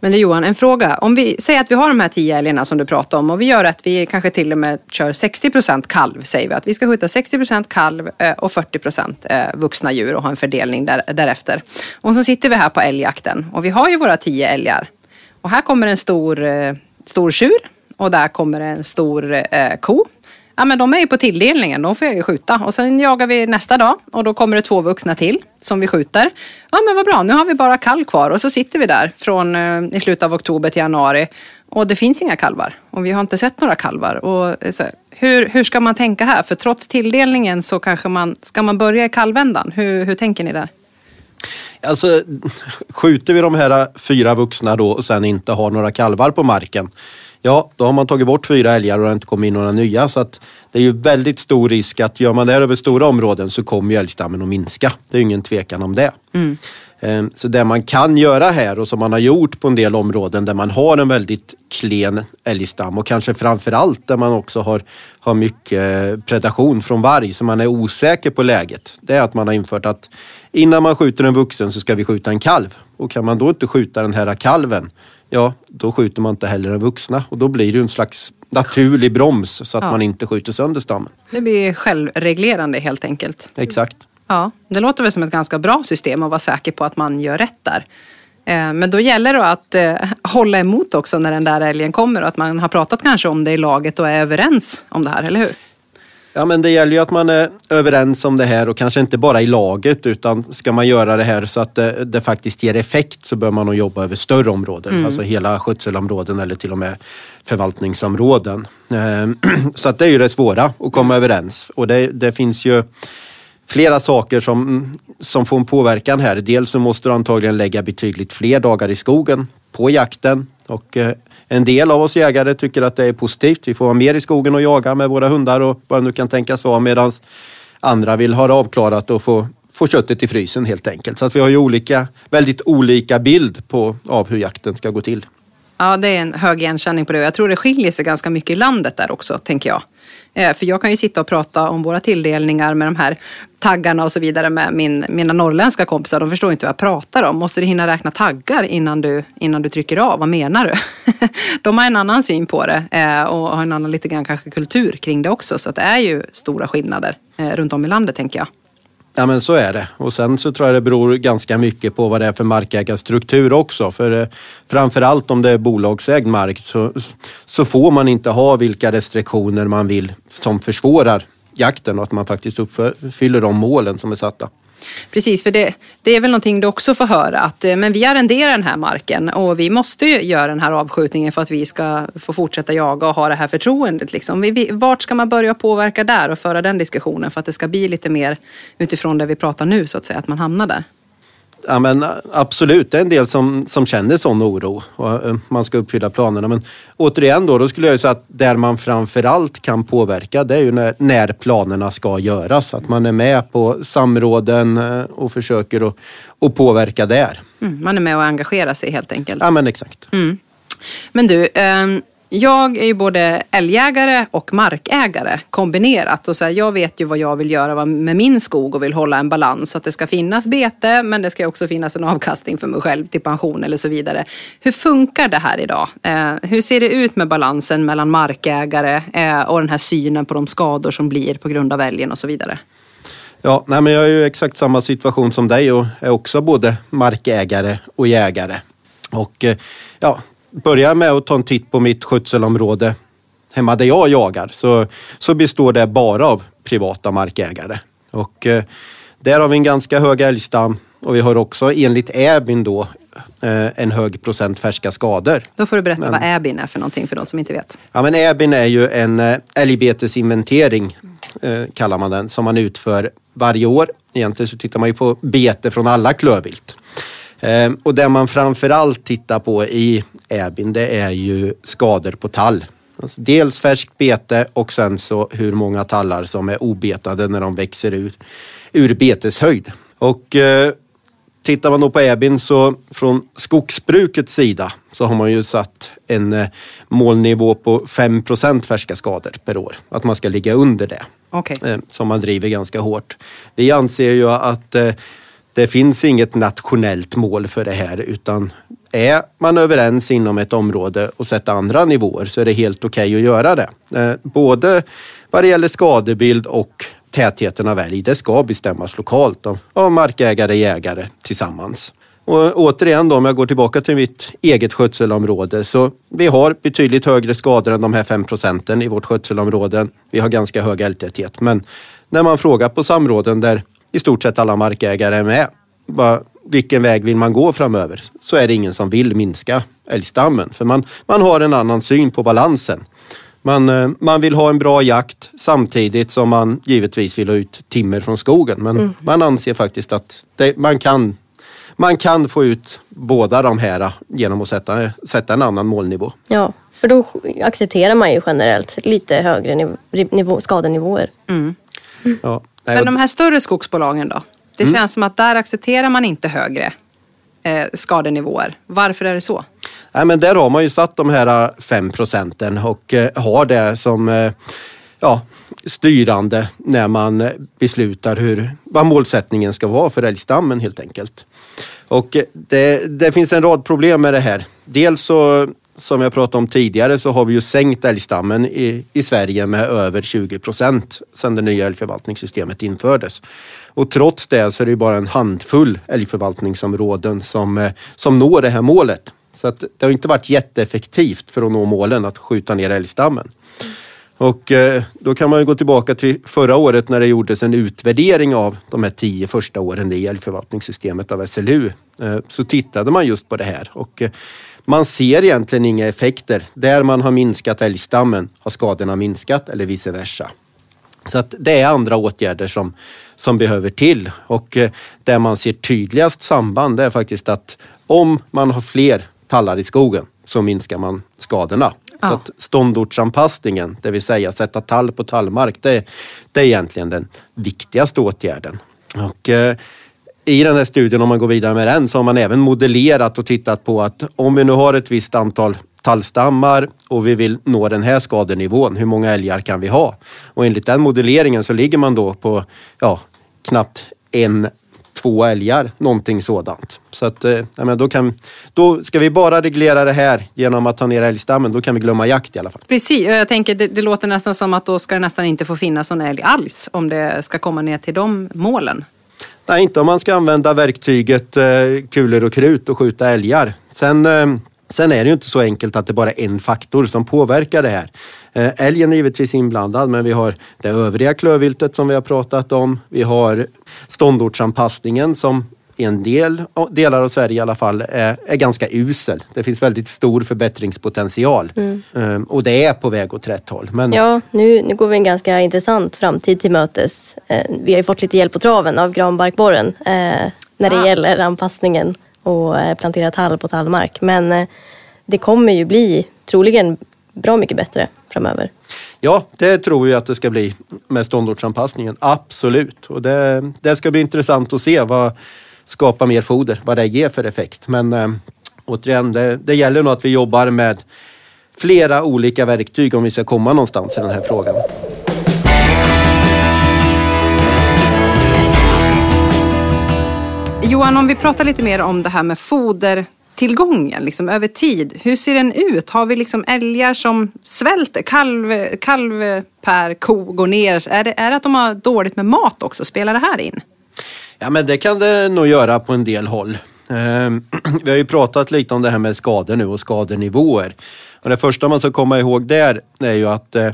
Men det Johan, en fråga. Om vi säger att vi har de här tio älgarna som du pratade om och vi gör att vi kanske till och med kör 60 procent kalv, säger vi. Att vi ska skjuta 60 procent kalv eh, och 40 procent eh, vuxna djur och ha en fördelning där, därefter. Och så sitter vi här på älgjakten och vi har ju våra tio älgar. Och här kommer en stor, eh, stor tjur och där kommer en stor ko Ja, men de är ju på tilldelningen, de får jag ju skjuta. Och sen jagar vi nästa dag och då kommer det två vuxna till som vi skjuter. Ja men vad bra, nu har vi bara kalv kvar och så sitter vi där från eh, i slutet av oktober till januari och det finns inga kalvar och vi har inte sett några kalvar. Och, eh, så, hur, hur ska man tänka här? För trots tilldelningen så kanske man, ska man börja i kalvändan? Hur, hur tänker ni där? Alltså, skjuter vi de här fyra vuxna då och sen inte har några kalvar på marken ja, då har man tagit bort fyra älgar och det har inte kommit in några nya. Så att det är ju väldigt stor risk att gör man det här över stora områden så kommer ju älgstammen att minska. Det är ingen tvekan om det. Mm. Ehm, så det man kan göra här och som man har gjort på en del områden där man har en väldigt klen älgstam och kanske framförallt där man också har, har mycket predation från varg så man är osäker på läget. Det är att man har infört att innan man skjuter en vuxen så ska vi skjuta en kalv. Och kan man då inte skjuta den här kalven ja då skjuter man inte heller den vuxna och då blir det en slags naturlig broms så att ja. man inte skjuter sönder stammen. Det blir självreglerande helt enkelt. Exakt. Ja, det låter väl som ett ganska bra system att vara säker på att man gör rätt där. Eh, men då gäller det att eh, hålla emot också när den där älgen kommer och att man har pratat kanske om det i laget och är överens om det här, eller hur? Ja men det gäller ju att man är överens om det här och kanske inte bara i laget utan ska man göra det här så att det, det faktiskt ger effekt så bör man nog jobba över större områden. Mm. Alltså hela skötselområden eller till och med förvaltningsområden. Ehm, så att det är ju det svåra att komma mm. överens och det, det finns ju flera saker som, som får en påverkan här. Dels så måste du antagligen lägga betydligt fler dagar i skogen på jakten. Och eh, en del av oss jägare tycker att det är positivt. Vi får vara mer i skogen och jaga med våra hundar och vad det nu kan tänkas vara. Medan andra vill ha det avklarat och få, få köttet i frysen helt enkelt. Så att vi har ju olika, väldigt olika bild på, av hur jakten ska gå till. Ja, det är en hög igenkänning på det. Jag tror det skiljer sig ganska mycket i landet där också, tänker jag. Eh, för jag kan ju sitta och prata om våra tilldelningar med de här taggarna och så vidare med min, mina norrländska kompisar. De förstår inte vad jag pratar om. Måste du hinna räkna taggar innan du, innan du trycker av? Vad menar du? De har en annan syn på det eh, och har en annan lite grann kanske kultur kring det också. Så det är ju stora skillnader eh, runt om i landet tänker jag. Ja men så är det. Och sen så tror jag det beror ganska mycket på vad det är för markägarstruktur också. För eh, framförallt om det är bolagsägd mark så, så får man inte ha vilka restriktioner man vill som försvårar jakten och att man faktiskt uppfyller de målen som är satta. Precis, för det, det är väl någonting du också får höra att eh, men vi arrenderar den här marken och vi måste göra den här avskjutningen för att vi ska få fortsätta jaga och ha det här förtroendet. Liksom. Vi, vi, vart ska man börja påverka där och föra den diskussionen för att det ska bli lite mer utifrån det vi pratar nu så att säga, att man hamnar där? Ja, men absolut, det är en del som, som känner sån oro och eh, man ska uppfylla planerna. Men återigen då, då skulle jag säga att där man framförallt kan påverka det är ju när, när planerna ska göras. Att man är med på samråden eh, och försöker att, att påverka där. Mm, man är med och engagerar sig helt enkelt. Ja men exakt. Mm. Men du, eh, jag är ju både älgjägare och markägare kombinerat. Och så här, jag vet ju vad jag vill göra med min skog och vill hålla en balans. Att det ska finnas bete men det ska också finnas en avkastning för mig själv till pension eller så vidare. Hur funkar det här idag? Eh, hur ser det ut med balansen mellan markägare eh, och den här synen på de skador som blir på grund av älgen och så vidare? Ja, nej, men jag är ju exakt samma situation som dig och är också både markägare och jägare. Och eh, ja, börjar med att ta en titt på mitt skötselområde hemma där jag jagar så, så består det bara av privata markägare. Och eh, där har vi en ganska hög älgstam och vi har också enligt ÄBIN då eh, en hög procent färska skador. Då får du berätta men, vad ÄBIN är för någonting för de som inte vet. Ja, men ÄBIN är ju en eh, älgbetesinventering eh, kallar man den som man utför varje år. Egentligen så tittar man ju på bete från alla klövvilt. Ehm, och det man framförallt tittar på i Äbin det är ju skador på tall. Alltså dels färskt bete och sen så hur många tallar som är obetade när de växer ur, ur beteshöjd. Och eh, tittar man då på Äbin så från skogsbrukets sida så har man ju satt en eh, målnivå på 5 färska skador per år. Att man ska ligga under det. Okay. Eh, som man driver ganska hårt. Vi anser ju att eh, det finns inget nationellt mål för det här utan är man överens inom ett område och sätter andra nivåer så är det helt okej okay att göra det. Eh, både vad det gäller skadebild och tätheten av älg. Det ska bestämmas lokalt av, av markägare och jägare tillsammans. Och återigen då, om jag går tillbaka till mitt eget skötselområde så vi har betydligt högre skador än de här 5 procenten i vårt skötselområde. Vi har ganska hög älgtäthet men när man frågar på samråden där i stort sett alla markägare är med. Bara, vilken väg vill man gå framöver? Så är det ingen som vill minska älgstammen. För man, man har en annan syn på balansen. Man, eh, man vill ha en bra jakt samtidigt som man givetvis vill ha ut timmer från skogen. Men mm. man anser faktiskt att det, man, kan, man kan få ut båda de här genom att sätta, sätta en annan målnivå. Ja, för då accepterar man ju generellt lite högre nivå, skadenivåer. Mm. Mm. Ja. Men de här större skogsbolagen då? Det mm. känns som att där accepterar man inte högre eh, skadenivåer. Varför är det så? Nej, men där har man ju satt de här 5 procenten och eh, har det som eh, ja, styrande när man beslutar hur, vad målsättningen ska vara för älgstammen helt enkelt. Och det, det finns en rad problem med det här. Dels så som jag pratade om tidigare så har vi ju sänkt älgstammen i, i Sverige med över 20 procent sedan det nya älgförvaltningssystemet infördes. Och trots det så är det bara en handfull älgförvaltningsområden som, eh, som når det här målet. Så att det har inte varit jätteeffektivt för att nå målen att skjuta ner älgstammen. Och eh, då kan man ju gå tillbaka till förra året när det gjordes en utvärdering av de här tio första åren i älgförvaltningssystemet av SLU. Eh, så tittade man just på det här och man ser egentligen inga effekter. Där man har minskat älgstammen har skadorna minskat eller vice versa. Så att det är andra åtgärder som, som behöver till och eh, där man ser tydligast samband är faktiskt att om man har fler tallar i skogen så minskar man skadorna. Ja. Så att ståndortsanpassningen, det vill säga sätta tall på tallmark, det, det är egentligen den viktigaste åtgärden. Och, eh, i den här studien, om man går vidare med den, så har man även modellerat och tittat på att om vi nu har ett visst antal tallstammar och vi vill nå den här skadenivån, hur många älgar kan vi ha? Och enligt den modelleringen så ligger man då på ja, knappt en, två älgar, någonting sådant. Så att, eh, ja, men då, kan, då ska vi bara reglera det här genom att ta ner älgstammen, då kan vi glömma jakt i alla fall. Precis, jag tänker det, det låter nästan som att då ska det nästan inte få finnas någon älg alls om det ska komma ner till de målen. Nej, inte om man ska använda verktyget eh, kulor och krut och skjuta älgar. Sen, eh, sen är det ju inte så enkelt att det bara är en faktor som påverkar det här. Eh, älgen är givetvis inblandad, men vi har det övriga klövviltet som vi har pratat om. Vi har ståndortsanpassningen som i en del delar av Sverige i alla fall är, är ganska usel. Det finns väldigt stor förbättringspotential Eh, och det är på väg åt rätt håll. Men Ja, nu, nu går vi en ganska intressant framtid till mötes. Eh, vi har ju fått lite hjälp på traven av granbarkborren eh, när det Ah. gäller anpassningen och eh, plantera tall på tallmark. Men eh, det kommer ju bli troligen bra mycket bättre framöver. Ja, det tror jag att det ska bli med ståndortsanpassningen. Absolut. Och det, det ska bli intressant att se vad skapa mer foder, vad det ger för effekt. Men eh, återigen, det, det gäller nog att vi jobbar med flera olika verktyg om vi ska komma någonstans i den här frågan. Johan, om vi pratar lite mer om det här med fodertillgången liksom, över tid. Hur ser den ut? Har vi liksom älgar som svälter? Kalv, kalv per ko går ner. Är det, är det att de har dåligt med mat också? Spelar det här in? Ja, men det kan det nog göra på en del håll. Ehm, vi har ju pratat lite om det här med skador nu och skadenivåer. Och det första man ska komma ihåg där är ju att eh,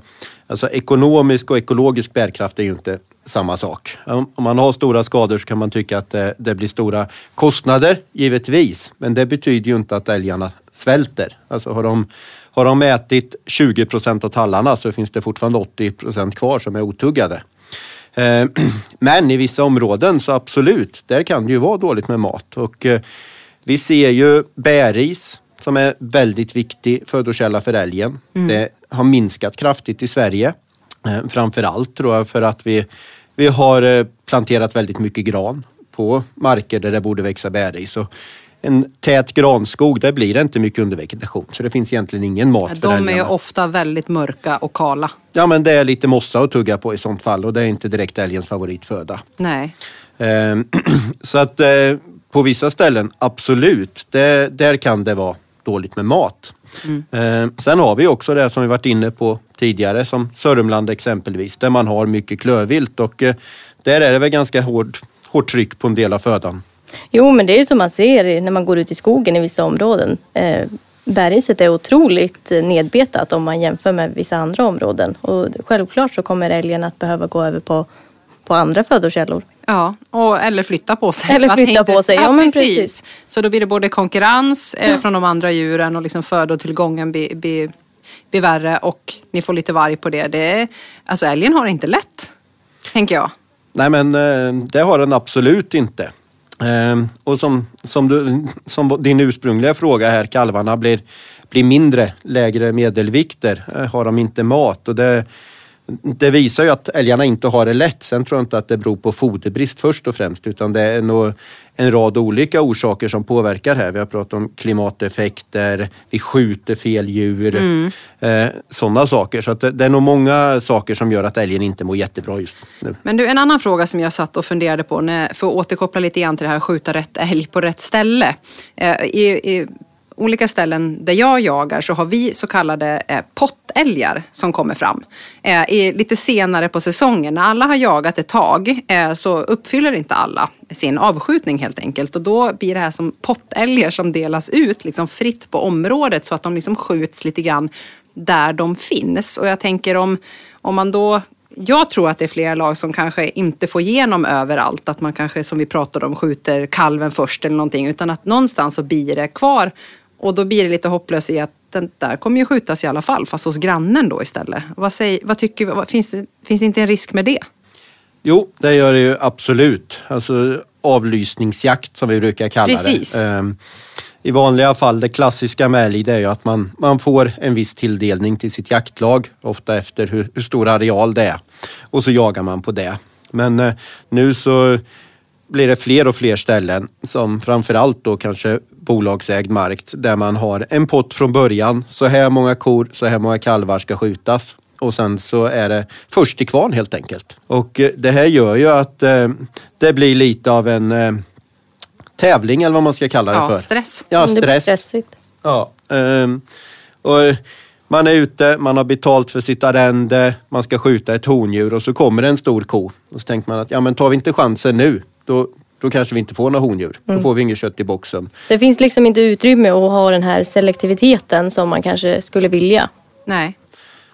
alltså ekonomisk och ekologisk bärkraft är ju inte samma sak. Om man har stora skador så kan man tycka att det, det blir stora kostnader, givetvis. Men det betyder ju inte att älgarna svälter. Alltså har de, har de ätit 20 procent av tallarna så finns det fortfarande 80 procent kvar som är otuggade. Eh, Men i vissa områden så absolut, där kan det ju vara dåligt med mat. Och eh, vi ser ju bäris som är väldigt viktig födokälla för älgen. Det har minskat kraftigt i Sverige. Eh, Framförallt tror jag för att vi, vi har planterat väldigt mycket gran på marker där det borde växa bäris. En tät granskog, där blir det inte mycket undervegetation. Så det finns egentligen ingen mat för De är älgarna. ofta väldigt mörka och kala. Ja men det är lite mossa att tugga på i sånt fall och det är inte direkt älgens favoritföda. Nej. Eh, Så att eh, på vissa ställen, absolut, det, där kan det vara dåligt med mat. Eh, Sen har vi också det som vi varit inne på tidigare, som Sörmland exempelvis, där man har mycket klövvilt och eh, där är det väl ganska hård, hårt tryck på en del av födan. Jo, men det är ju som man ser när man går ut i skogen i vissa områden. Eh, bergriset är otroligt nedbetat om man jämför med vissa andra områden. Och självklart så kommer älgen att behöva gå över på, på andra födokällor. Ja, och, eller flytta på sig. Eller flytta på sig, ja, men precis. Så då blir det både konkurrens eh, från de andra djuren och liksom födotillgången blir, blir, blir värre och ni får lite varg på det. det är, alltså älgen har det inte lätt, tänker jag. Nej men eh, det har den absolut inte. Eh, Och som, som, du, som din ursprungliga fråga här, kalvarna blir, blir mindre, lägre medelvikter. Eh, Har de inte mat? Och det, det visar ju att älgarna inte har det lätt. Sen tror jag inte att det beror på foderbrist först och främst utan det är nog en rad olika orsaker som påverkar här. Vi har pratat om klimateffekter, vi skjuter fel djur, eh, sådana saker. Så det, det är nog många saker som gör att älgen inte mår jättebra just nu. Men du, en annan fråga som jag satt och funderade på, när, för att återkoppla lite grann till det här att skjuta rätt älg på rätt ställe. Eh, i, I olika ställen där jag jagar så har vi så kallade eh, pottälgar som kommer fram. Eh, i, lite senare på säsongen, när alla har jagat ett tag eh, så uppfyller inte alla sin avskjutning helt enkelt. Och då blir det här som pottälgar som delas ut liksom fritt på området så att de liksom skjuts lite grann där de finns. Och jag tänker om, om man då jag tror att det är flera lag som kanske inte får igenom överallt. Att man kanske, som vi pratade om, skjuter kalven först eller någonting. Utan att någonstans så blir det kvar. Och då blir det lite hopplöst i att den där kommer ju skjutas i alla fall. Fast hos grannen då istället. Vad, säger, vad tycker? Vad, finns, det, finns det inte en risk med det? Jo, det gör det ju absolut. Alltså avlysningsjakt som vi brukar kalla Precis. det. Ehm, i vanliga fall, det klassiska med älg, det är ju att man, man får en viss tilldelning till sitt jaktlag, ofta efter hur, hur stor areal det är. Och så jagar man på det. Men eh, nu så blir det fler och fler ställen som framförallt då kanske bolagsägd mark där man har en pott från början. Så här många kor, så här många kalvar ska skjutas. Och sen så är det först till kvarn helt enkelt. Och eh, det här gör ju att eh, det blir lite av en eh, tävling eller vad man ska kalla det Ja, för. stress. Ja, Det blir stress. stressigt. Ja, ehm, och man är ute, man har betalt för sitt arrende, man ska skjuta ett hondjur och så kommer det en stor ko. Och så tänker man att ja, men tar vi inte chansen nu, då, då kanske vi inte får några hondjur. Då får vi inget kött i boxen. Det finns liksom inte utrymme att ha den här selektiviteten som man kanske skulle vilja. Nej.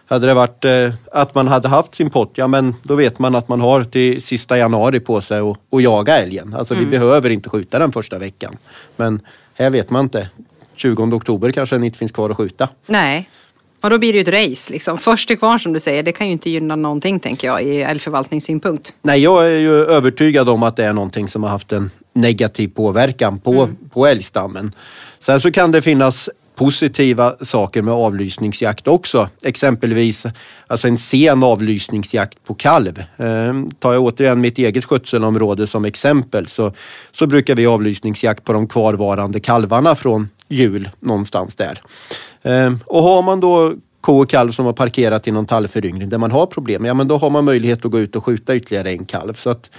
Hade det varit eh, att man hade haft sin pott, ja men då vet man att man har till sista januari på sig att att jaga älgen. Alltså vi behöver inte skjuta den första veckan. Men här vet man inte. 20 oktober kanske den inte finns kvar att skjuta. Nej. Och då blir det ju ett race. Liksom. Först till kvarn som du säger, det kan ju inte gynna någonting tänker jag i älgförvaltningssynpunkt. Nej, jag är ju övertygad om att det är någonting som har haft en negativ påverkan på, på älgstammen. Sen så kan det finnas positiva saker med avlysningsjakt också. Exempelvis alltså en sen avlysningsjakt på kalv. Eh, tar jag återigen mitt eget skötselområde som exempel så, så brukar vi avlysningsjakt på de kvarvarande kalvarna från jul någonstans där. Eh, och har man då ko och kalv som har parkerat i någon tallföryngring där man har problem, ja men då har man möjlighet att gå ut och skjuta ytterligare en kalv. Så att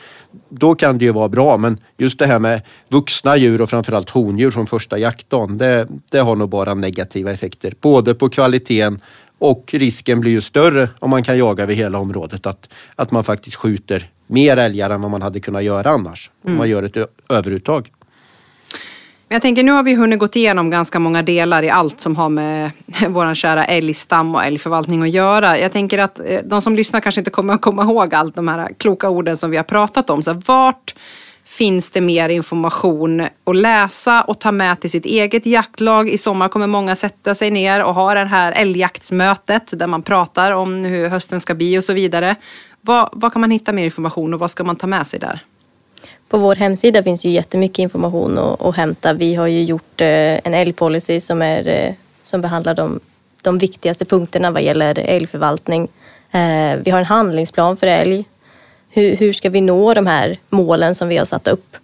då kan det ju vara bra, men just det här med vuxna djur och framförallt hondjur från första jaktdagen, det, det har nog bara negativa effekter. Både på kvaliteten och risken blir ju större om man kan jaga över hela området. Att, att man faktiskt skjuter mer älgar än vad man hade kunnat göra annars. Om man gör ett överuttag. Men jag tänker, nu har vi hunnit gått igenom ganska många delar i allt som har med vår kära älgstam och älgförvaltning att göra. Jag tänker att eh, de som lyssnar kanske inte kommer att komma ihåg allt de här kloka orden som vi har pratat om. Så vart finns det mer information att läsa och ta med till sitt eget jaktlag? I sommar kommer många sätta sig ner och ha det här älgjaktsmötet där man pratar om hur hösten ska bli och så vidare. Vad, vad kan man hitta mer information och vad ska man ta med sig där? På vår hemsida finns ju jättemycket information att, att hämta. Vi har ju gjort eh, en älgpolicy som, är, eh, som behandlar de, de viktigaste punkterna vad gäller älgförvaltning. Eh, vi har en handlingsplan för älg. Hur, hur ska vi nå de här målen som vi har satt upp?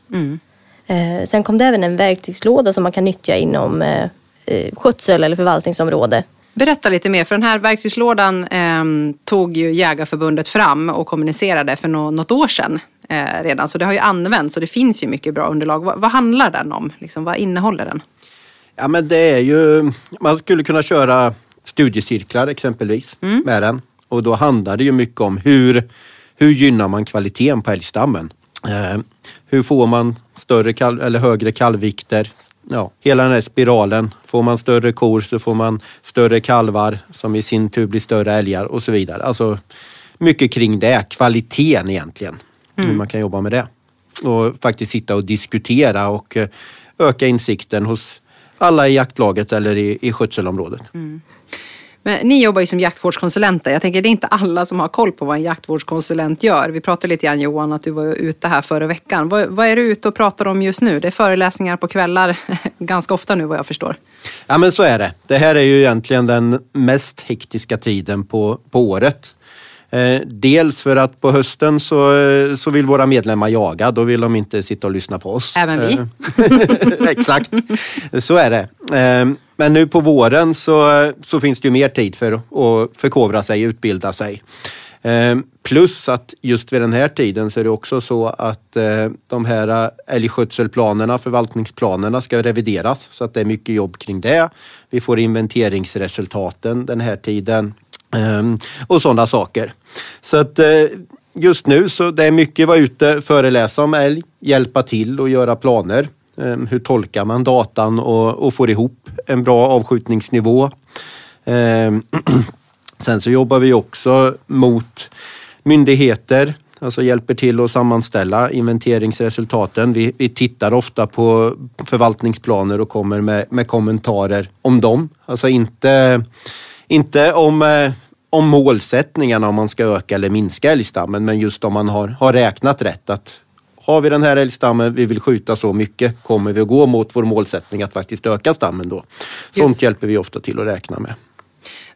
Eh, sen kom det även en verktygslåda som man kan nyttja inom skötsel eller förvaltningsområde. Berätta lite mer, för den här verktygslådan eh, tog ju Jägarförbundet fram och kommunicerade för nå- något år sedan eh, redan. Så det har ju använts och det finns ju mycket bra underlag. Vad, vad handlar den om? Liksom, vad innehåller den? Ja men det är ju, man skulle kunna köra studiecirklar exempelvis med den. Och då handlar det ju mycket om hur, hur gynnar man kvaliteten på älgstammen? Eh, hur får man större kalv, eller högre kalvvikter? Ja, hela den här spiralen. Får man större kor så får man större kalvar som i sin tur blir större älgar och så vidare. Alltså mycket kring det, kvaliteten egentligen. Hur man kan jobba med det. Och faktiskt sitta och diskutera och eh, öka insikten hos alla i jaktlaget eller i, i skötselområdet. Men ni jobbar ju som jaktvårdskonsulenter. Jag tänker det är inte alla som har koll på vad en jaktvårdskonsulent gör. Vi pratade lite grann Johan att du var ute här förra veckan. Vad, vad är du ute och pratar om just nu? Det är föreläsningar på kvällar ganska ofta nu vad jag förstår. Ja men så är det. Det här är ju egentligen den mest hektiska tiden på, på året. Eh, dels för att på hösten så, eh, så vill våra medlemmar jaga. Då vill de inte sitta och lyssna på oss. Även vi. Eh, Exakt, så är det. Men nu på våren så, så finns det ju mer tid för att förkovra sig, utbilda sig. Plus att just vid den här tiden så är det också så att de här älgskötselplanerna, förvaltningsplanerna ska revideras. Så att det är mycket jobb kring det. Vi får inventeringsresultaten den här tiden Ehm, och sådana saker. Så att eh, just nu så det är mycket vara ute, föreläsa om älg, hjälpa till och göra planer. Ehm, hur tolkar man datan och, och får ihop en bra avskjutningsnivå? Ehm, sen så jobbar vi också mot myndigheter, alltså hjälper till att sammanställa inventeringsresultaten. Vi, vi tittar ofta på förvaltningsplaner och kommer med, med kommentarer om dem. Alltså inte, inte om, eh, om målsättningarna om man ska öka eller minska älgstammen, men just om man har, har räknat rätt. Att har vi den här älgstammen, vi vill skjuta så mycket, kommer vi att gå mot vår målsättning att faktiskt öka stammen då? Sånt Just. hjälper vi ofta till att räkna med.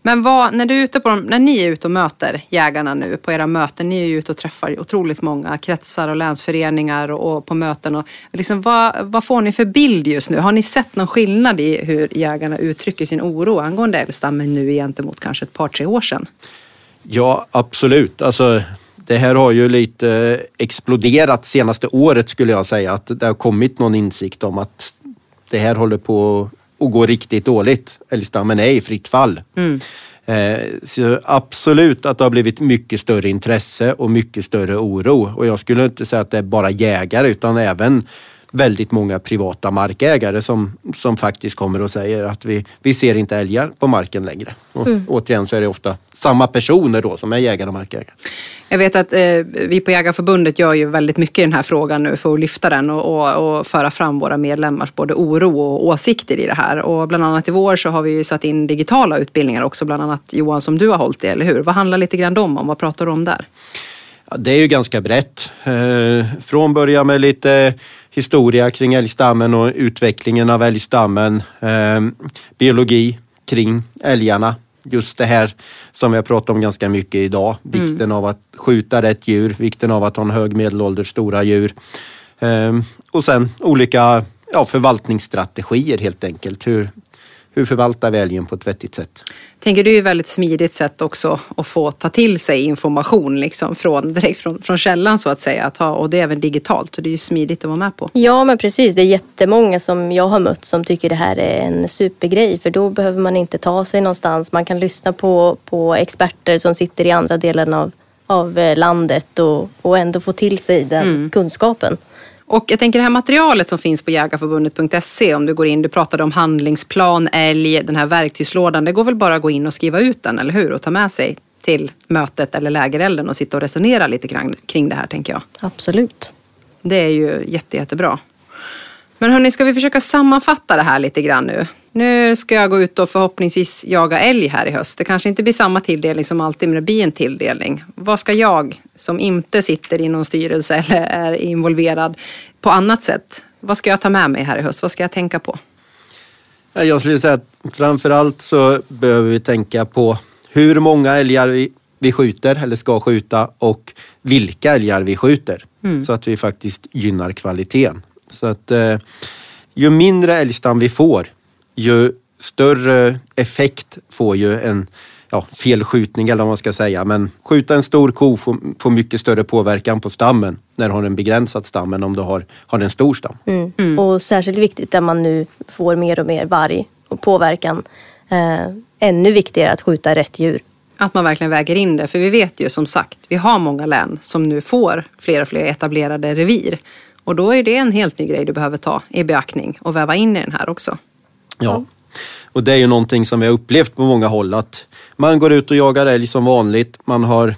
Men vad, när, du är ute på, de- när ni är ute och möter jägarna nu på era möten, ni är ju ute och träffar otroligt många kretsar och länsföreningar och, och på möten. Och, liksom, vad, vad får ni för bild just nu? Har ni sett någon skillnad i hur jägarna uttrycker sin oro angående älgstammen nu gentemot kanske ett par, tre år sedan? Ja, absolut. Alltså, det här har ju lite exploderat senaste året skulle jag säga. Att det har kommit någon insikt om att det här håller på att gå riktigt dåligt. Älgstammen är i fritt fall. Eh, så absolut att det har blivit mycket större intresse och mycket större oro. Och jag skulle inte säga att det är bara jägare utan även väldigt många privata markägare som, som faktiskt kommer och säger att vi, vi ser inte älgar på marken längre. Och Återigen så är det ofta samma personer då som är jägare och markägare. Jag vet att eh, vi på Jägarförbundet gör ju väldigt mycket i den här frågan nu för att lyfta den och, och, och föra fram våra medlemmars både oro och åsikter i det här. Och bland annat i vår så har vi ju satt in digitala utbildningar också, bland annat Johan som du har hållit i, eller hur? Vad handlar lite grann om? Vad pratar du om där? Ja, det är ju ganska brett. Eh, från början med lite historia kring älgstammen och utvecklingen av älgstammen. Eh, biologi kring älgarna. Just det här som vi har pratat om ganska mycket idag. Vikten av att skjuta rätt djur, vikten av att ha en hög medelålder, stora djur. Eh, och sen olika ja, förvaltningsstrategier helt enkelt. Hur, hur förvaltar vi älgen på ett vettigt sätt? Tänker du är ett väldigt smidigt sätt också att få ta till sig information liksom från, direkt från, från källan så att säga. Att ha, och det är även digitalt och det är ju smidigt att vara med på. Ja, men precis. Det är jättemånga som jag har mött som tycker det här är en supergrej. För då behöver man inte ta sig någonstans. Man kan lyssna på, på experter som sitter i andra delen av, av eh, landet och, och ändå få till sig den kunskapen. Och jag tänker det här materialet som finns på jägarförbundet.se om du går in, du pratade om handlingsplan, älg, den här verktygslådan. Det går väl bara att gå in och skriva ut den, eller hur? Och ta med sig till mötet eller lägerelden och sitta och resonera lite kring, det här tänker jag. Absolut. Det är ju jätte, jättebra. Men hörni, ska vi försöka sammanfatta det här lite grann nu? Nu ska jag gå ut och förhoppningsvis jaga älg här i höst. Det kanske inte blir samma tilldelning som alltid, men det blir en tilldelning. Vad ska jag, som inte sitter i någon styrelse eller är involverad på annat sätt, vad ska jag ta med mig här i höst? Vad ska jag tänka på? Ja, Jag skulle säga att framförallt så behöver vi tänka på hur många älgar vi, vi skjuter eller ska skjuta och vilka älgar vi skjuter. Så att vi faktiskt gynnar kvaliteten. Så att eh, ju mindre älgstam vi får, ju större effekt får ju en ja, felskjutning eller vad man ska säga. Men skjuta en stor ko får, får mycket större påverkan på stammen när du har en begränsad stam än om du har, har en stor stam. Mm. Och särskilt viktigt där man nu får mer och mer varg och påverkan. Eh, ännu viktigare att skjuta rätt djur. Att man verkligen väger in det. För vi vet ju som sagt, vi har många län som nu får fler och fler etablerade revir. Och då är det en helt ny grej du behöver ta i beaktning och väva in i den här också. Ja. Och det är ju någonting som vi har upplevt på många håll att man går ut och jagar älg som vanligt. Man har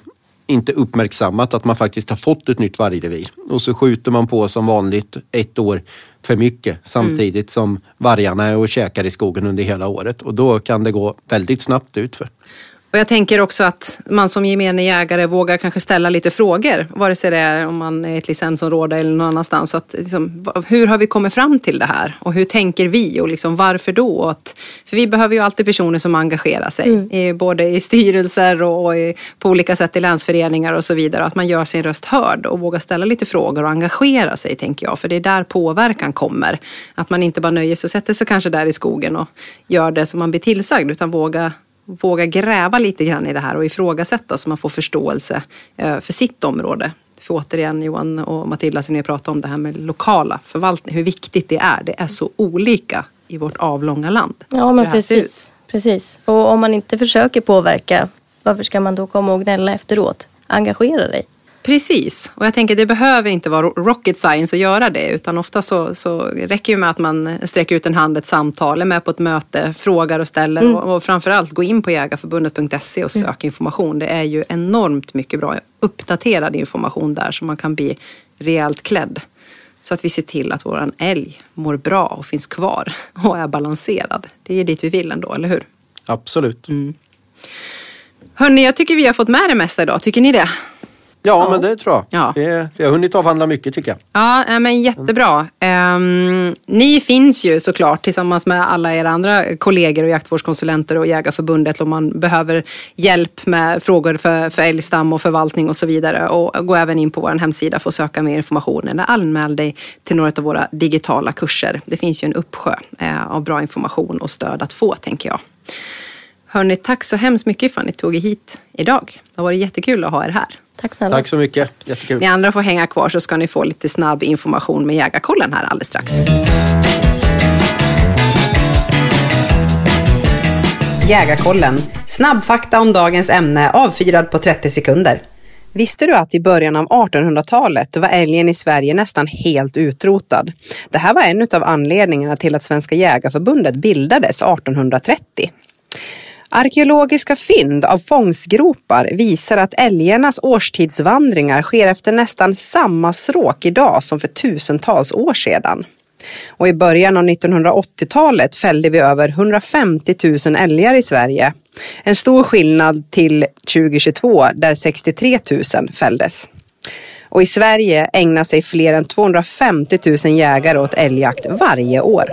inte uppmärksammat att man faktiskt har fått ett nytt vargrevir. Och så skjuter man på som vanligt ett år för mycket samtidigt som vargarna är och käkar i skogen under hela året. Och då kan det gå väldigt snabbt utför. Och jag tänker också att man som gemene jägare vågar kanske ställa lite frågor, vare sig det är om man är i ett licensområde eller någon annanstans. Att, liksom, hur har vi kommit fram till det här? Och hur tänker vi? Och liksom, varför då? Att, för vi behöver ju alltid personer som engagerar sig, i, både i styrelser och, och i, på olika sätt i länsföreningar och så vidare. Att man gör sin röst hörd och vågar ställa lite frågor och engagera sig, tänker jag. För det är där påverkan kommer. Att man inte bara nöjer sig och sätter sig kanske där i skogen och gör det som man blir tillsagd, utan våga våga gräva lite grann i det här och ifrågasätta så man får förståelse eh, för sitt område. För återigen Johan och Matilda som ni pratade om det här med lokala förvaltning, hur viktigt det är. Det är så olika i vårt avlånga land. Ja, men precis. precis. Och om man inte försöker påverka, varför ska man då komma och gnälla efteråt? Engagera dig. Precis, och jag tänker det behöver inte vara rocket science att göra det utan ofta så, så räcker det med att man sträcker ut en hand, ett samtal, är med på ett möte, frågar och ställer och, och framförallt gå in på jägarförbundet.se och sök information. Det är ju enormt mycket bra uppdaterad information där så man kan bli rejält klädd. Så att vi ser till att våran älg mår bra och finns kvar och är balanserad. Det är ju dit vi vill ändå, eller hur? Absolut. Hörni, jag tycker vi har fått med det mesta idag. Tycker ni det? Ja, men det tror jag. Ja. Det, har hunnit avhandla mycket tycker jag. Ja, men jättebra. Ehm, ni finns ju såklart tillsammans med alla era andra kollegor och jaktvårdskonsulenter och Jägarförbundet om man behöver hjälp med frågor för, för älgstam och förvaltning och så vidare. Och gå även in på vår hemsida för att söka mer information eller anmäl dig till några av våra digitala kurser. Det finns ju en uppsjö eh, av bra information och stöd att få, tänker jag. Hörni, tack så hemskt mycket för att ni tog er hit idag. Det har varit jättekul att ha er här. Tack snälla. Tack så mycket, jättekul. Ni andra får hänga kvar så ska ni få lite snabb information med Jägarkollen här alldeles strax. Jägarkollen. Snabbfakta om dagens ämne avfyrad på 30 sekunder. Visste du att i början av 1800-talet var älgen i Sverige nästan helt utrotad? Det här var en av anledningarna till att Svenska Jägarförbundet bildades 1830. Arkeologiska fynd av fångsgropar visar att älgarnas årstidsvandringar sker efter nästan samma stråk idag som för tusentals år sedan. Och i början av 1980-talet fällde vi över 150 000 älgar i Sverige. En stor skillnad till 2022 där 63 000 fälldes. Och i Sverige ägnar sig fler än 250 000 jägare åt älgjakt varje år.